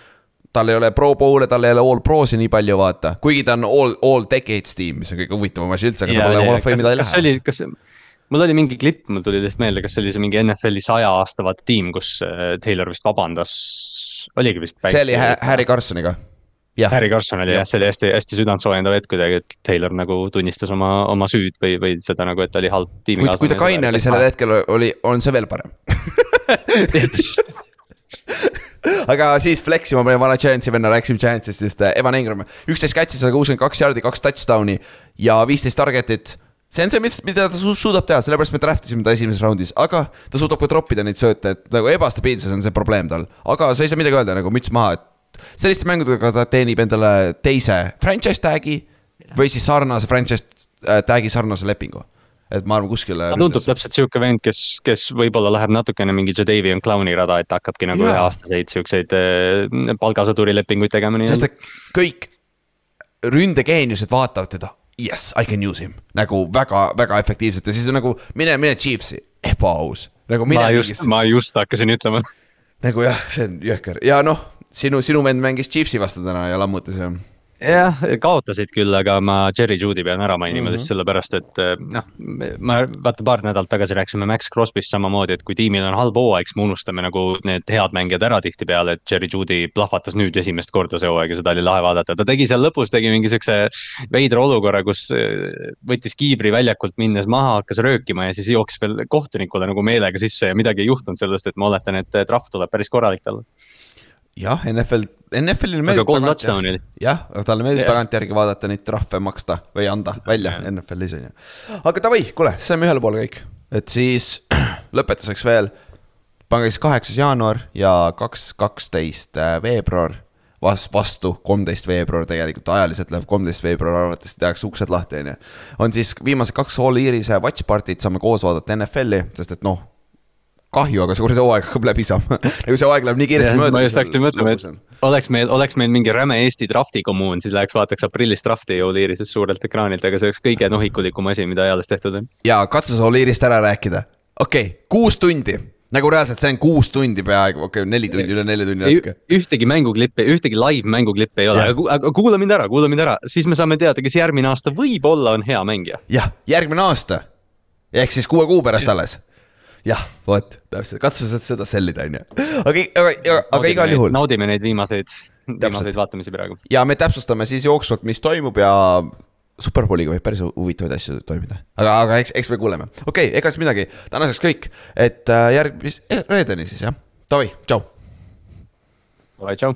tal ei ole pro bowl'e, tal ei ole all pro'si nii palju, vaata, kuigi ta on all, all decades tiim, mis on kõige huvitavam asi üldse, aga ta pole hall of fame'i ta ei kas see lähe. oli, kas, mul oli mingi klipp, mul tuli lihtsalt meelde, kas see oli see mingi NFL-i saja aasta vaata tiim, kus äh, Taylor vist vabandas, oligi vist. see oli Harry Carsoniga, Harry Carson oli Jah. jah, see oli hästi, hästi südantsoojendav hetk kuidagi, et Taylor nagu tunnistas oma, oma süüd või, või seda nagu, et ta oli halb tiimikaaslane. kui ta kaine oli sellel hetkel, oli, on see veel parem (laughs) aga siis flex ima, meie vana Giantsi venna, rääkisime Giantsist just, Evan Engram, üksteist catch'i, sada kuuskümmend kaks jaardi, kaks touchdown'i ja viisteist target'it. See on see, mis, mida ta su suudab teha, sellepärast me draft isime ta esimeses raundis, aga ta suudab ka troppida neid sööte, et nagu ebastabiilsus on see probleem tal. aga sa ei saa midagi öelda nagu müts maha, et selliste mängudega ta teenib endale teise franchise tag'i või siis sarnase franchise äh, tag'i sarnase lepingu. et ma arvan kuskile. ta tundub täpselt sihuke vend, kes, kes võib-olla läheb natukene mingi Jadavion Clowni rada, et hakkabki nagu üheaastaseid siukseid äh, palgasõduri lepinguid tegema sest et kõik ründegeeniused vaatavad teda, yes, I can use him nagu väga-väga efektiivselt ja siis on nagu mine, mine Chiefsi, ebaaus. nagu mine ma mingis just, ma just hakkasin ütlema. nagu jah, see on jõhker ja noh, sinu, sinu vend mängis Chiefsi vastu täna ja lammutas ja jah, kaotasid küll, aga ma Cherry Judy pean ära mainima mm. -hmm. lihtsalt sellepärast, et noh, ma vaata paar nädalat tagasi rääkisime Max Crosby'st samamoodi, et kui tiimil on halb hooaeg, siis me unustame nagu need head mängijad ära tihtipeale, et Cherry Judy plahvatas nüüd esimest korda see hooaeg ja seda oli lahe vaadata, ta tegi seal lõpus, tegi mingi siukse veidra olukorra, kus äh, võttis kiivri väljakult minnes maha, hakkas röökima ja siis jooksis veel kohtunikule nagu meelega sisse ja midagi ei juhtunud sellest, et ma oletan, et trahv tuleb päris korralik talle. jah, NFL, NFL-ile aga meeldib kolm tagantjärgi, touchdown'i jah, aga talle meeldib Jah. tagantjärgi vaadata neid trahve maksta või anda välja Jah. NFL-is on ju. aga davai, kuule, saime ühele poole kõik, et siis (clears throat) lõpetuseks veel. pange siis kaheksas jaanuar ja kaks, kaksteist äh, veebruar vas-, vastu kolmteist veebruar tegelikult, ajaliselt läheb kolmteist veebruar arvatavasti tehakse uksed lahti, on ju. on siis viimased kaks All Iirise watch party'd, saame koos vaadata NFL-i, sest et noh, kahju, aga see kuradi hooaeg hakkab läbi saama (laughs) nagu see aeg läheb nii kiiresti mööda. ma just hakkasin mõtlema, et- oleks meil, oleks meil mingi räme Eesti drafti kommuun, siis läheks vaataks aprillis drafti Oliirises suurelt ekraanilt, aga see oleks kõige nohikulikum asi, mida eales tehtud on. ja katsu see Oliirist ära rääkida. okei okay,, kuus tundi, nagu reaalselt see on kuus tundi peaaegu, okei okay,, neli tundi, üle nelja tunni natuke. ühtegi mänguklippi, ühtegi live mänguklippe ei ole, aga kuula mind ära, kuula mind ära, siis me saame teada, kes järgmine aasta võib-olla on hea mängija. jah, järgmine aasta. ehk siis kuue kuu pärast alles. jah, vot, täpselt, katsu sa seda sellida, on ju. aga, aga, aga igal juhul naudime neid viimaseid, viimaseid vaatamisi praegu. ja me täpsustame siis jooksvalt, mis toimub ja Superbowliga võib päris huvitavaid asju toimida, aga, aga eks, eks me kuuleme. okei okay,, ega siis midagi, tänaseks kõik, et äh, järgmis-, reedeni siis jah, davai, tšau. tšau.